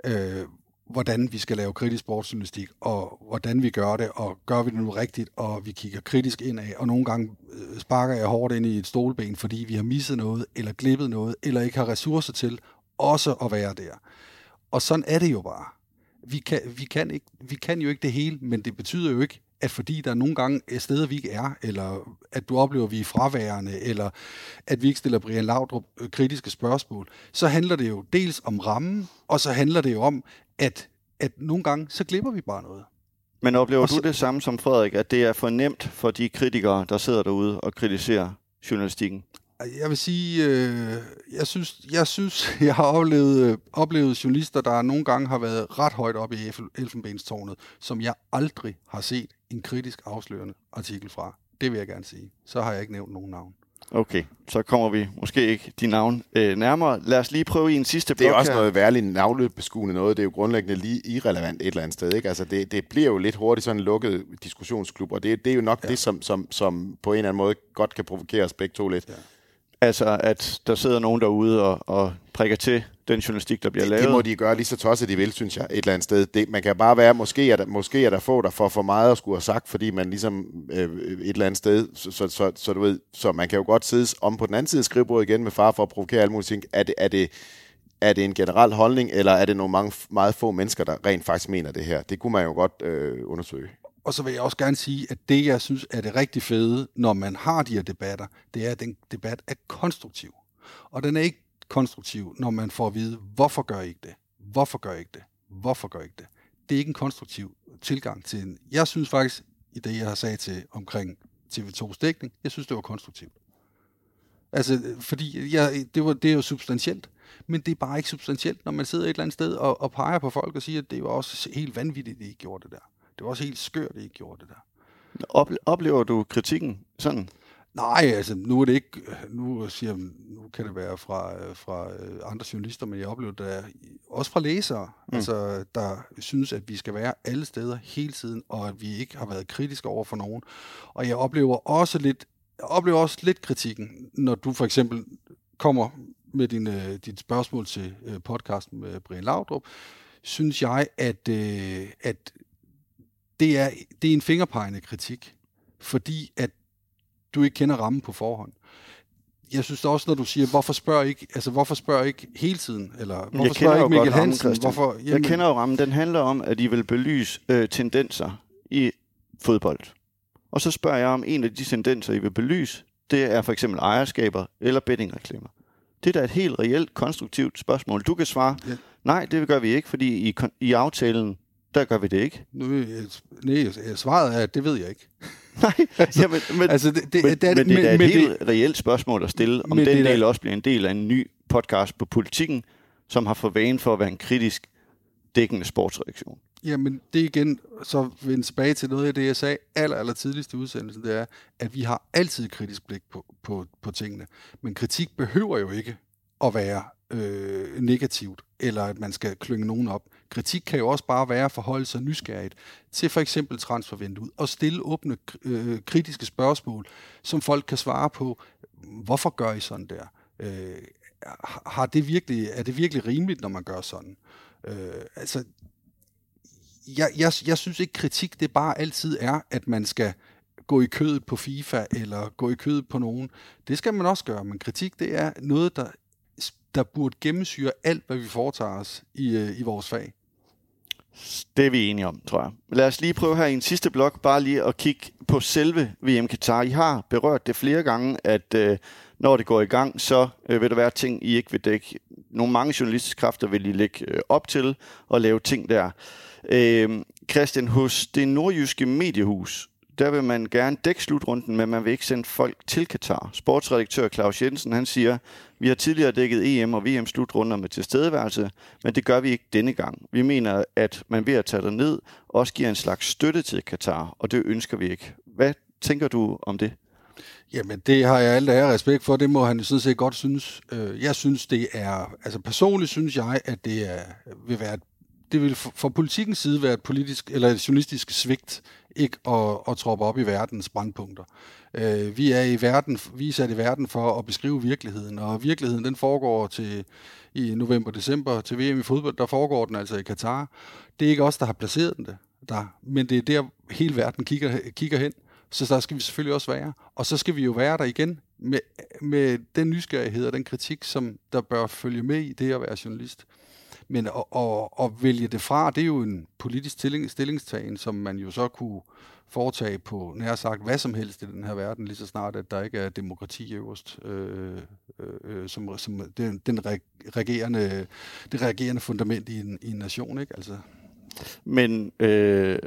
Øh, hvordan vi skal lave kritisk sportsjournalistik, og hvordan vi gør det, og gør vi det nu rigtigt, og vi kigger kritisk indad, og nogle gange øh, sparker jeg hårdt ind i et stolben, fordi vi har misset noget, eller glippet noget, eller ikke har ressourcer til også at være der. Og sådan er det jo bare. Vi kan, vi kan, ikke, vi kan jo ikke det hele, men det betyder jo ikke, at fordi der nogle gange er steder, vi ikke er, eller at du oplever, at vi er fraværende, eller at vi ikke stiller Brian Laudrup øh, kritiske spørgsmål, så handler det jo dels om rammen, og så handler det jo om, at, at nogle gange, så glipper vi bare noget. Men oplever så, du det samme som Frederik, at det er for nemt for de kritikere, der sidder derude og kritiserer journalistikken? Jeg vil sige, øh, jeg synes, jeg synes, (laughs) jeg har oplevet, øh, oplevet journalister, der nogle gange har været ret højt oppe i elfenbenstårnet, som jeg aldrig har set en kritisk afslørende artikel fra. Det vil jeg gerne sige. Så har jeg ikke nævnt nogen navn. Okay, så kommer vi måske ikke de navn øh, nærmere. Lad os lige prøve i en sidste blok Det er også her. noget værligt navlebeskuende noget. Det er jo grundlæggende lige irrelevant et eller andet sted. Ikke? Altså det, det bliver jo lidt hurtigt sådan en lukket diskussionsklub, og det, det er jo nok ja. det, som, som, som på en eller anden måde godt kan provokere os begge to lidt. Ja. Altså, at der sidder nogen derude og, og prikker til den journalistik, der bliver det, lavet. Det må de gøre lige så tosset de vil, synes jeg, et eller andet sted. Det, man kan bare være, måske er der, måske er der få, der får for meget at skulle have sagt, fordi man ligesom øh, et eller andet sted, så, så, så, så, du ved, så man kan jo godt sidde om på den anden side af skrivebordet igen med far for at provokere alle mulige ting. Er det, er det, er det en generel holdning, eller er det nogle mange, meget få mennesker, der rent faktisk mener det her? Det kunne man jo godt øh, undersøge. Og så vil jeg også gerne sige, at det, jeg synes er det rigtig fede, når man har de her debatter, det er, at den debat er konstruktiv. Og den er ikke konstruktiv, når man får at vide, hvorfor gør I ikke det? Hvorfor gør I ikke det? Hvorfor gør I ikke det? Det er ikke en konstruktiv tilgang til en... Jeg synes faktisk, i det, jeg har sagt til omkring TV2's dækning, jeg synes, det var konstruktivt. Altså, fordi jeg, det, var, det er jo substantielt, men det er bare ikke substantielt, når man sidder et eller andet sted og, og peger på folk og siger, at det var også helt vanvittigt, at I gjorde det der. Det var også helt skørt, at I gjorde det der. oplever du kritikken sådan? Nej, altså nu er det ikke, nu siger nu kan det være fra, fra øh, andre journalister, men jeg oplever det også fra læsere, mm. altså, der synes, at vi skal være alle steder hele tiden, og at vi ikke har været kritiske over for nogen. Og jeg oplever også lidt, jeg oplever også lidt kritikken, når du for eksempel kommer med din, dit spørgsmål til podcasten med Brian Laudrup, synes jeg, at, at det er, det er en fingerpegende kritik, fordi at du ikke kender rammen på forhånd. Jeg synes også, når du siger, hvorfor spørger ikke, altså hvorfor spørger ikke hele tiden, eller hvorfor spørger ikke Mikkel Hansen? Rammen, hvorfor, jamen, jeg kender jo rammen. Den handler om, at I vil belyse øh, tendenser i fodbold. Og så spørger jeg om en af de tendenser, I vil belyse, det er for eksempel ejerskaber eller bettingreklamer. Det er da et helt reelt, konstruktivt spørgsmål. Du kan svare, ja. nej, det gør vi ikke, fordi i, i aftalen der gør vi det ikke. Nu, nej, svaret er, at det ved jeg ikke. (laughs) Nej, altså, ja, men, altså, det, det, men, det, men det er et helt det, reelt spørgsmål at stille, om den det del også bliver en del af en ny podcast på politikken, som har for vane for at være en kritisk dækkende sportsreaktion. Jamen, det igen, så vende tilbage til noget af det, jeg sagde aller, aller tidligst i udsendelsen, det er, at vi har altid et kritisk blik på, på, på tingene. Men kritik behøver jo ikke at være øh, negativt, eller at man skal klynge nogen op. Kritik kan jo også bare være at forholde sig nysgerrigt til for eksempel transfervinduet og stille åbne øh, kritiske spørgsmål, som folk kan svare på. Hvorfor gør I sådan der? Øh, har det virkelig, er det virkelig rimeligt, når man gør sådan? Øh, altså, jeg, jeg, jeg synes ikke, kritik det bare altid er, at man skal gå i kødet på FIFA eller gå i kødet på nogen. Det skal man også gøre, men kritik det er noget, der der burde gennemsyre alt, hvad vi foretager os i, øh, i vores fag. Det er vi enige om, tror jeg. Lad os lige prøve her i en sidste blok, bare lige at kigge på selve VM Qatar. I har berørt det flere gange, at øh, når det går i gang, så øh, vil der være ting, I ikke vil dække. Nogle mange journalistiske kræfter vil I lægge øh, op til og lave ting der. Øh, Christian, hos det nordjyske mediehus, der vil man gerne dække slutrunden, men man vil ikke sende folk til Katar. Sportsredaktør Claus Jensen, han siger, vi har tidligere dækket EM og VM slutrunder med tilstedeværelse, men det gør vi ikke denne gang. Vi mener, at man ved at tage det ned, også giver en slags støtte til Katar, og det ønsker vi ikke. Hvad tænker du om det? Jamen, det har jeg alt ære respekt for. Det må han sådan set godt synes. Øh, jeg synes, det er... Altså, personligt synes jeg, at det er, vil være et det vil fra politikens side være et politisk eller et journalistisk svigt ikke at, at troppe op i verdens brandpunkter. Øh, vi er i verden, vi er sat i verden for at beskrive virkeligheden, og virkeligheden den foregår til i november-december til VM i fodbold, der foregår den altså i Katar. Det er ikke os, der har placeret den der, men det er der hele verden kigger, kigger hen. Så der skal vi selvfølgelig også være. Og så skal vi jo være der igen med, med den nysgerrighed og den kritik, som der bør følge med i det at være journalist. Men at, at, at vælge det fra, det er jo en politisk stilling, stillingstagen, som man jo så kunne foretage på nær sagt hvad som helst i den her verden, lige så snart, at der ikke er demokrati øverst, øh, øh, som, som den, den regerende, det regerende fundament i en, i en nation. Ikke? Altså. Men øh,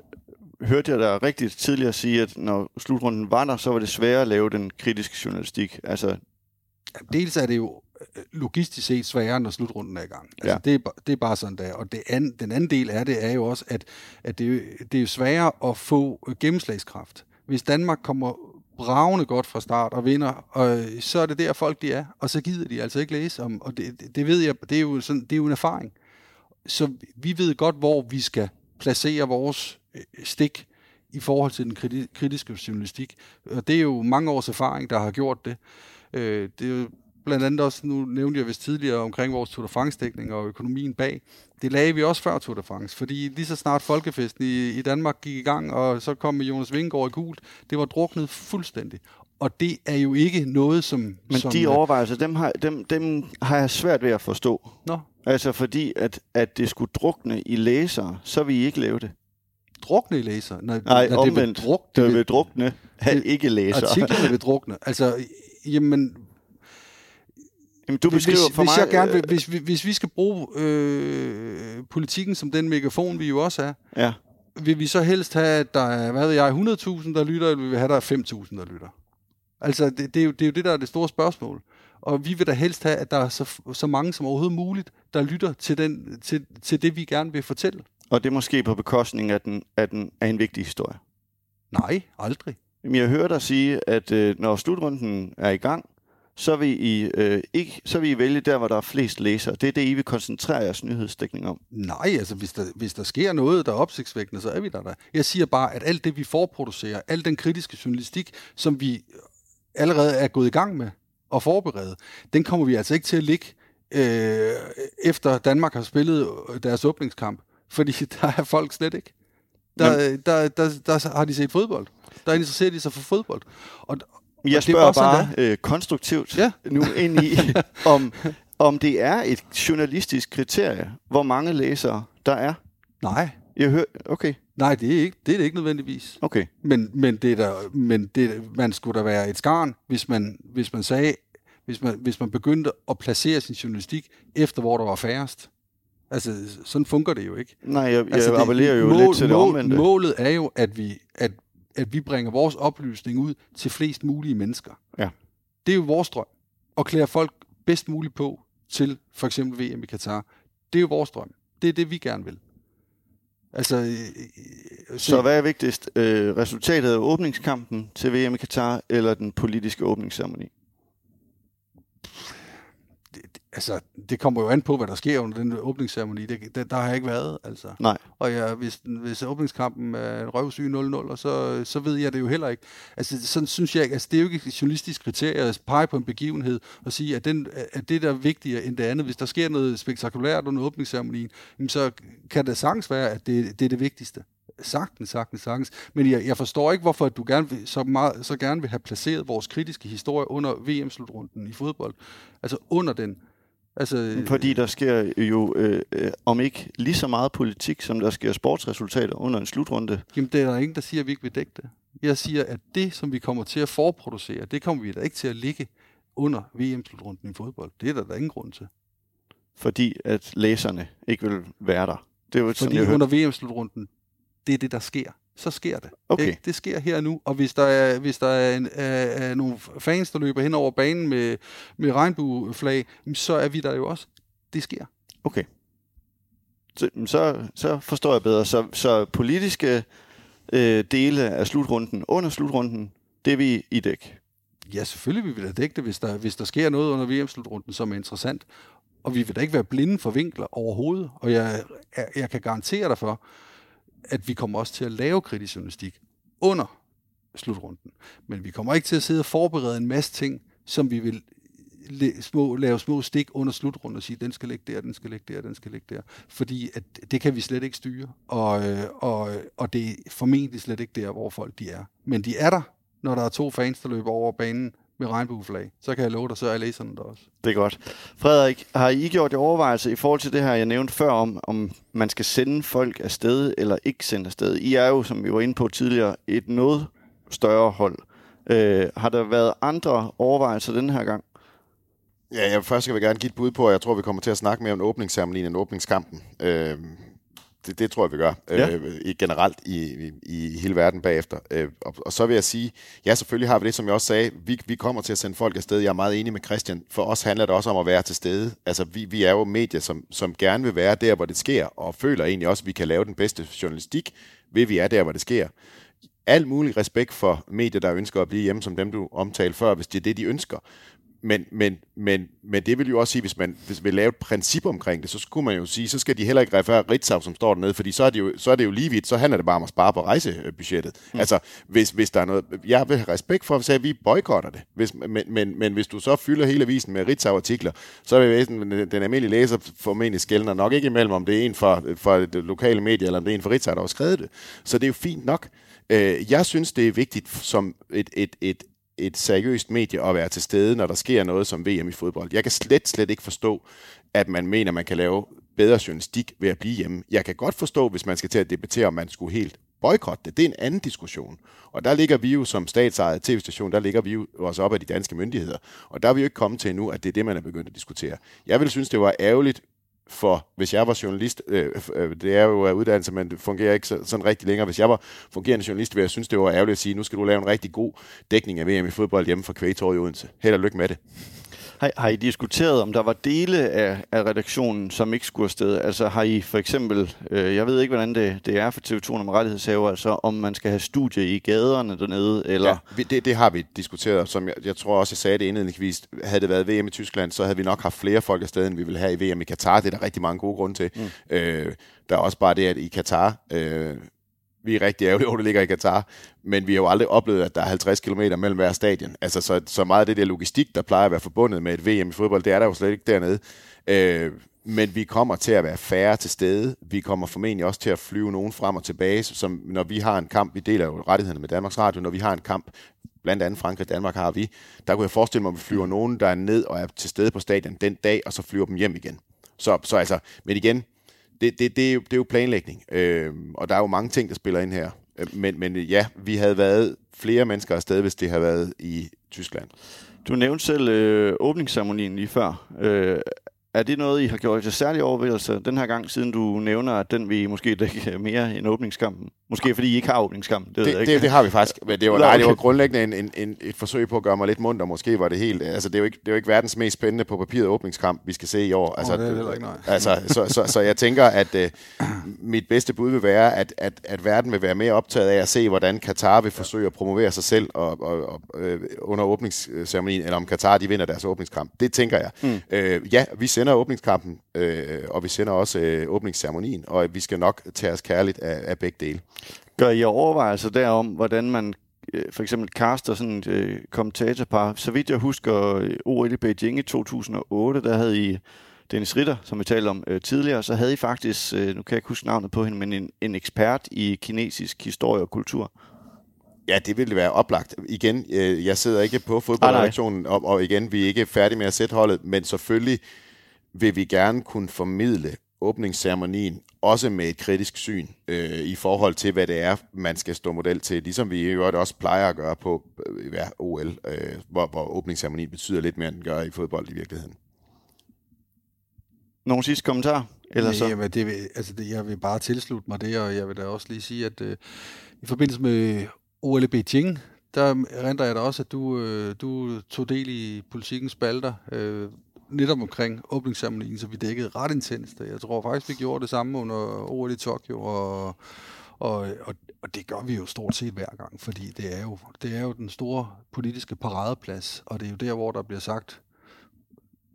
hørte jeg dig rigtigt tidligere sige, at når slutrunden var der, så var det sværere at lave den kritiske journalistik? Altså... Dels er det jo logistisk set sværere, når slutrunden er i gang. Altså, ja. det, er, det er bare sådan, der. Og det an, den anden del af det er jo også, at, at det, det er sværere at få gennemslagskraft. Hvis Danmark kommer bravende godt fra start og vinder, og så er det der folk de er, og så gider de altså ikke læse om, og det, det, ved jeg, det er, jo sådan, det er jo en erfaring. Så vi ved godt, hvor vi skal placere vores øh, stik i forhold til den kritiske journalistik. Og det er jo mange års erfaring, der har gjort det. Øh, det er jo blandt andet også, nu nævnte jeg vist tidligere omkring vores Tour de France-dækning og økonomien bag. Det lagde vi også før Tour de France, fordi lige så snart folkefesten i, i Danmark gik i gang, og så kom Jonas Vingegaard i gult, det var druknet fuldstændig. Og det er jo ikke noget, som... Men som, de overvejelser, dem har, dem, dem har jeg svært ved at forstå. Nå. Altså fordi, at, at det skulle drukne i læsere, så vil I ikke lave det. Drukne i læser? Når, Nej, når omvendt. Det vil, druk, det, vil drukne af (laughs) ikke læser. Artiklerne vil drukne. Altså, jamen, Jamen, du beskriver hvis, for hvis mig... Jeg gerne vil, hvis, hvis vi skal bruge øh, politikken som den megafon, vi jo også er, ja. vil vi så helst have, at der er, hvad ved jeg, 100.000, der lytter, eller vil vi have, at der er 5.000, der lytter? Altså, det, det, er jo, det er jo det, der er det store spørgsmål. Og vi vil da helst have, at der er så, så mange som overhovedet muligt, der lytter til, den, til, til det, vi gerne vil fortælle. Og det er måske på bekostning af, den, af, den, af en vigtig historie? Nej, aldrig. Jamen, jeg hører dig sige, at øh, når slutrunden er i gang, så vil, I, øh, ikke, så vil I vælge der, hvor der er flest læsere. Det er det, I vil koncentrere jeres nyhedsdækning om. Nej, altså hvis der, hvis der sker noget, der er opsigtsvækkende, så er vi der der. Jeg siger bare, at alt det, vi forproducerer, al den kritiske journalistik, som vi allerede er gået i gang med og forberede, den kommer vi altså ikke til at ligge øh, efter Danmark har spillet deres åbningskamp. Fordi (laughs) der er folk slet ikke. Der, der, der, der, der har de set fodbold. Der interesserer de sig for fodbold. Og, jeg spørger bare, bare øh, konstruktivt ja. nu ind i, (laughs) om, om det er et journalistisk kriterie, hvor mange læsere der er. Nej. Jeg hører, okay. Nej, det er ikke, det er det ikke nødvendigvis. Okay. Men, men, det er der, men det, man skulle da være et skarn, hvis man, hvis man sagde, hvis man, hvis man begyndte at placere sin journalistik efter, hvor der var færrest. Altså, sådan fungerer det jo ikke. Nej, jeg, jeg altså, det, appellerer jo mål, lidt til det omvendte. Målet er jo, at vi, at at vi bringer vores oplysning ud til flest mulige mennesker. Ja. Det er jo vores drøm. At klæde folk bedst muligt på til for eksempel VM i Katar. Det er jo vores drøm. Det er det, vi gerne vil. Altså, øh, øh så hvad er vigtigst? Øh, resultatet af åbningskampen til VM i Katar, eller den politiske åbningsceremoni? Altså, det kommer jo an på, hvad der sker under den åbningsceremoni. Det, det, der har jeg ikke været, altså. Nej. Og ja, hvis, hvis åbningskampen er en røvsyg 0-0, og så, så ved jeg det jo heller ikke. Altså, sådan synes jeg altså, det er jo ikke et journalistisk kriterie at pege på en begivenhed og sige, at, den, at det der er vigtigere end det andet. Hvis der sker noget spektakulært under åbningsceremonien, så kan det sagtens være, at det, det er det vigtigste. Sagtens, sagtens, sagtens. Men jeg, jeg forstår ikke, hvorfor du gerne vil, så, meget, så gerne vil have placeret vores kritiske historie under VM-slutrunden i fodbold. Altså under den Altså, Fordi der sker jo, øh, øh, om ikke lige så meget politik, som der sker sportsresultater under en slutrunde. Jamen, det er der ingen, der siger, at vi ikke vil dække det. Jeg siger, at det, som vi kommer til at forproducere, det kommer vi da ikke til at ligge under VM-slutrunden i fodbold. Det er der, der ingen grund til. fordi at læserne ikke vil være der. Det er jo sådan, Fordi under VM-slutrunden, det er det, der sker. Så sker det. Okay. Ikke? Det sker her nu. Og hvis der er, hvis der er, en, er, er nogle fans, der løber hen over banen med, med regnbueflag, så er vi der jo også. Det sker. Okay. Så, så, så forstår jeg bedre. Så, så politiske øh, dele af slutrunden, under slutrunden, det er vi i dæk. Ja, selvfølgelig vil vi da dække det, hvis der, hvis der sker noget under VM-slutrunden, som er interessant. Og vi vil da ikke være blinde for vinkler overhovedet. Og jeg, jeg, jeg kan garantere dig for, at vi kommer også til at lave kritisk journalistik under slutrunden. Men vi kommer ikke til at sidde og forberede en masse ting, som vi vil små, lave små stik under slutrunden og sige, den skal ligge der, den skal ligge der, den skal ligge der. Fordi at det kan vi slet ikke styre. Og, øh, og, og det er formentlig slet ikke der, hvor folk de er. Men de er der, når der er to fans, der løber over banen med regnbueflag. Så kan jeg love dig, så er læserne der også. Det er godt. Frederik, har I gjort jer overvejelser i forhold til det her, jeg nævnte før, om, om man skal sende folk afsted eller ikke sende afsted? I er jo, som vi var inde på tidligere, et noget større hold. Øh, har der været andre overvejelser den her gang? Ja, jeg først skal vi gerne give et bud på, at jeg tror, vi kommer til at snakke mere om åbningsceremonien end åbningskampen. Øh, det, det tror jeg, vi gør. Ja. Øh, i, generelt i, i, i hele verden bagefter. Øh, og, og så vil jeg sige, ja, selvfølgelig har vi det, som jeg også sagde. Vi, vi kommer til at sende folk afsted. Jeg er meget enig med Christian. For os handler det også om at være til stede. Altså, vi, vi er jo medier, som, som gerne vil være der, hvor det sker, og føler egentlig også, at vi kan lave den bedste journalistik, ved vi er der, hvor det sker al mulig respekt for medier, der ønsker at blive hjemme, som dem du omtalte før, hvis det er det, de ønsker. Men, men, men, men det vil jo også sige, hvis man hvis vi lave et princip omkring det, så skulle man jo sige, så skal de heller ikke referere Ritzau, som står dernede, fordi så er det jo, så er det jo lige vidt, så handler det bare om at spare på rejsebudgettet. Mm. Altså, hvis, hvis der er noget... Jeg vil have respekt for, at vi boykotter det. Hvis, men, men, men hvis du så fylder hele avisen med Ritzau-artikler, så vil den, den almindelige læser formentlig skældner nok ikke imellem, om det er en fra, fra det lokale medie, eller om det er en fra Ritzau, der har skrevet det. Så det er jo fint nok. Øh, jeg synes, det er vigtigt som et, et, et, et seriøst medie at være til stede, når der sker noget som VM i fodbold. Jeg kan slet, slet ikke forstå, at man mener, man kan lave bedre journalistik ved at blive hjemme. Jeg kan godt forstå, hvis man skal til at debattere, om man skulle helt boykotte det. Det er en anden diskussion. Og der ligger vi jo som statsejet tv-station, der ligger vi jo også op af de danske myndigheder. Og der er vi jo ikke kommet til endnu, at det er det, man er begyndt at diskutere. Jeg vil synes, det var ærgerligt, for hvis jeg var journalist, øh, øh, det er jo øh, uddannelse, men det fungerer ikke så, sådan rigtig længere. Hvis jeg var fungerende journalist, ville jeg synes, det var ærgerligt at sige, nu skal du lave en rigtig god dækning af VM i fodbold hjemme fra Kvægetorv i Odense. Held og lykke med det. Har, har I diskuteret, om der var dele af, af redaktionen, som ikke skulle afsted? Altså har I for eksempel, øh, jeg ved ikke, hvordan det, det er for TV2 om rettighedshaver, altså om man skal have studie i gaderne dernede, eller... Ja, vi- det, det har vi diskuteret, som jeg, jeg tror også, jeg sagde det indledningsvis. Havde det været VM i Tyskland, så havde vi nok haft flere folk afsted, end vi vil have i VM i Katar. Det er der rigtig mange gode grunde til. Mm. Øh, der er også bare det, at i Katar, øh, vi er rigtig ærgerlige over, at det ligger i Katar, men vi har jo aldrig oplevet, at der er 50 km mellem hver stadion. Altså, så, så meget af det der logistik, der plejer at være forbundet med et VM i fodbold, det er der jo slet ikke dernede. Øh, men vi kommer til at være færre til stede. Vi kommer formentlig også til at flyve nogen frem og tilbage, som når vi har en kamp, vi deler jo rettighederne med Danmarks Radio, når vi har en kamp, blandt andet Frankrig og Danmark har vi, der kunne jeg forestille mig, at vi flyver nogen, der er ned og er til stede på stadion den dag, og så flyver dem hjem igen. Så, så altså, men igen, det, det, det, er, jo, det er jo planlægning, øh, og der er jo mange ting, der spiller ind her. Øh, men, men ja, vi havde været flere mennesker afsted, hvis det havde været i Tyskland. Du nævnte selv øh, åbningsceremonien lige før. Øh, er det noget, I har gjort til særlig overvejelse den her gang, siden du nævner, at den vil I måske dække mere end åbningskampen? Måske fordi I ikke har åbningskampen, det, ved jeg Det, ikke. det, det har vi faktisk, men det var, nej, det var grundlæggende en, en, en, et forsøg på at gøre mig lidt munter. Måske var det helt... Altså, det er jo ikke, det er jo ikke verdens mest spændende på papiret åbningskamp, vi skal se i år. Altså, det er det heller ikke, nej. altså, så, så, så jeg tænker, at øh, mit bedste bud vil være, at, at, at verden vil være mere optaget af at se, hvordan Katar vil forsøge at promovere sig selv og, og, og, øh, under åbningsceremonien, eller om Katar de vinder deres åbningskamp. Det tænker jeg. Mm. Øh, ja, vi sender åbningskampen, øh, og vi sender også øh, åbningsceremonien, og vi skal nok tage os kærligt af, af begge dele. Gør I overvejelser derom, hvordan man øh, for eksempel caster sådan et øh, kommentatorpar? Så vidt jeg husker øh, OL i Beijing i 2008, der havde I Dennis Ritter, som vi talte om øh, tidligere, så havde I faktisk, øh, nu kan jeg ikke huske navnet på hende, men en, en ekspert i kinesisk historie og kultur. Ja, det ville være oplagt. Igen, øh, jeg sidder ikke på fodboldredaktionen, og, og igen, vi er ikke færdige med at sætte holdet, men selvfølgelig vil vi gerne kunne formidle åbningsceremonien også med et kritisk syn øh, i forhold til, hvad det er, man skal stå model til, ligesom vi jo også plejer at gøre på øh, ja, OL, øh, hvor, hvor åbningsceremonien betyder lidt mere, end den gør i fodbold i virkeligheden. Nogle sidste kommentar? Eller så? Jamen, det vil, altså det, jeg vil bare tilslutte mig det, og jeg vil da også lige sige, at øh, i forbindelse med OL i Beijing, der renter jeg da også, at du, øh, du tog del i politikens spalter, øh, netop omkring åbningsceremonien, så vi dækkede ret intenst. Jeg tror faktisk, vi gjorde det samme under OL i Tokyo, og, og, og, og det gør vi jo stort set hver gang, fordi det er jo, det er jo den store politiske paradeplads, og det er jo der, hvor der bliver sagt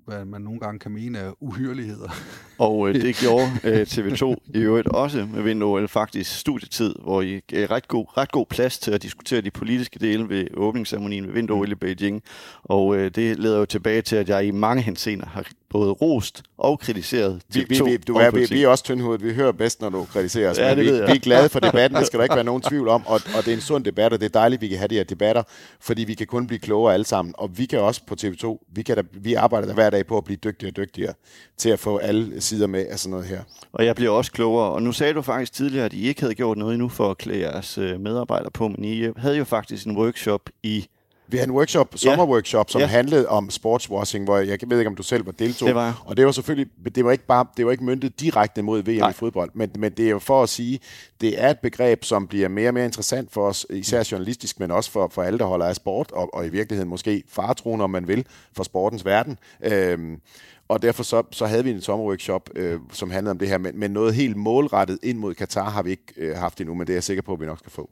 hvad man nogle gange kan mene er uhyreligheder. (laughs) Og øh, det gjorde øh, (laughs) TV2 i øvrigt også med Vind faktisk studietid, hvor I gav ret god, ret god plads til at diskutere de politiske dele ved åbningsceremonien ved Vind i Beijing. Og øh, det leder jo tilbage til, at jeg i mange henseender har både rost og kritiseret TV2. Vi, vi, vi, du er, vi, vi er også tyndhudet. Vi hører bedst, når du kritiserer os. Ja, vi, vi er glade for (laughs) debatten, det skal der ikke være nogen tvivl om. Og, og det er en sund debat, og det er dejligt, vi kan have de her debatter, fordi vi kan kun blive klogere alle sammen. Og vi kan også på TV2, vi, kan da, vi arbejder der hver dag på at blive dygtigere og dygtigere til at få alle sider med af sådan noget her. Og jeg bliver også klogere. Og nu sagde du faktisk tidligere, at I ikke havde gjort noget endnu for at klæde jeres øh, medarbejdere på, men I havde jo faktisk en workshop i vi havde en workshop, sommerworkshop, som ja. handlede om sportswashing, hvor jeg ved ikke, om du selv var deltog. Det var Og det var selvfølgelig, det var ikke bare, det var ikke myndet direkte mod VM Nej. i fodbold, men, men det er jo for at sige, det er et begreb, som bliver mere og mere interessant for os, især journalistisk, men også for, for alle, der holder af sport, og, og i virkeligheden måske faretroen, om man vil, for sportens verden. Øhm, og derfor så, så havde vi en sommerworkshop, øh, som handlede om det her, men, men noget helt målrettet ind mod Katar har vi ikke øh, haft endnu, men det er jeg sikker på, at vi nok skal få.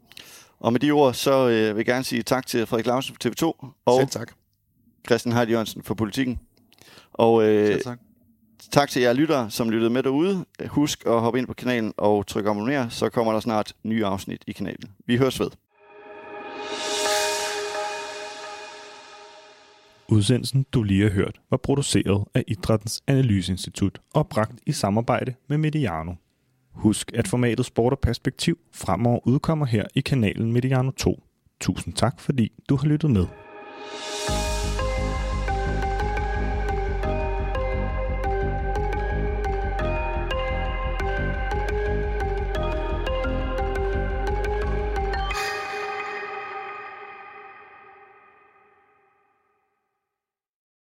Og med de ord, så øh, vil jeg gerne sige tak til Frederik Larsen for TV2. Og Selv tak. Christian Heidi Jørgensen for Politikken. Og øh, Selv tak. tak til jer lyttere, som lyttede med derude. Husk at hoppe ind på kanalen og trykke abonner, så kommer der snart nye afsnit i kanalen. Vi høres ved. Udsendelsen, du lige har hørt, var produceret af Idrættens Analyseinstitut og bragt i samarbejde med Mediano. Husk, at formatet Sport og Perspektiv fremover udkommer her i kanalen Mediano 2. Tusind tak, fordi du har lyttet med.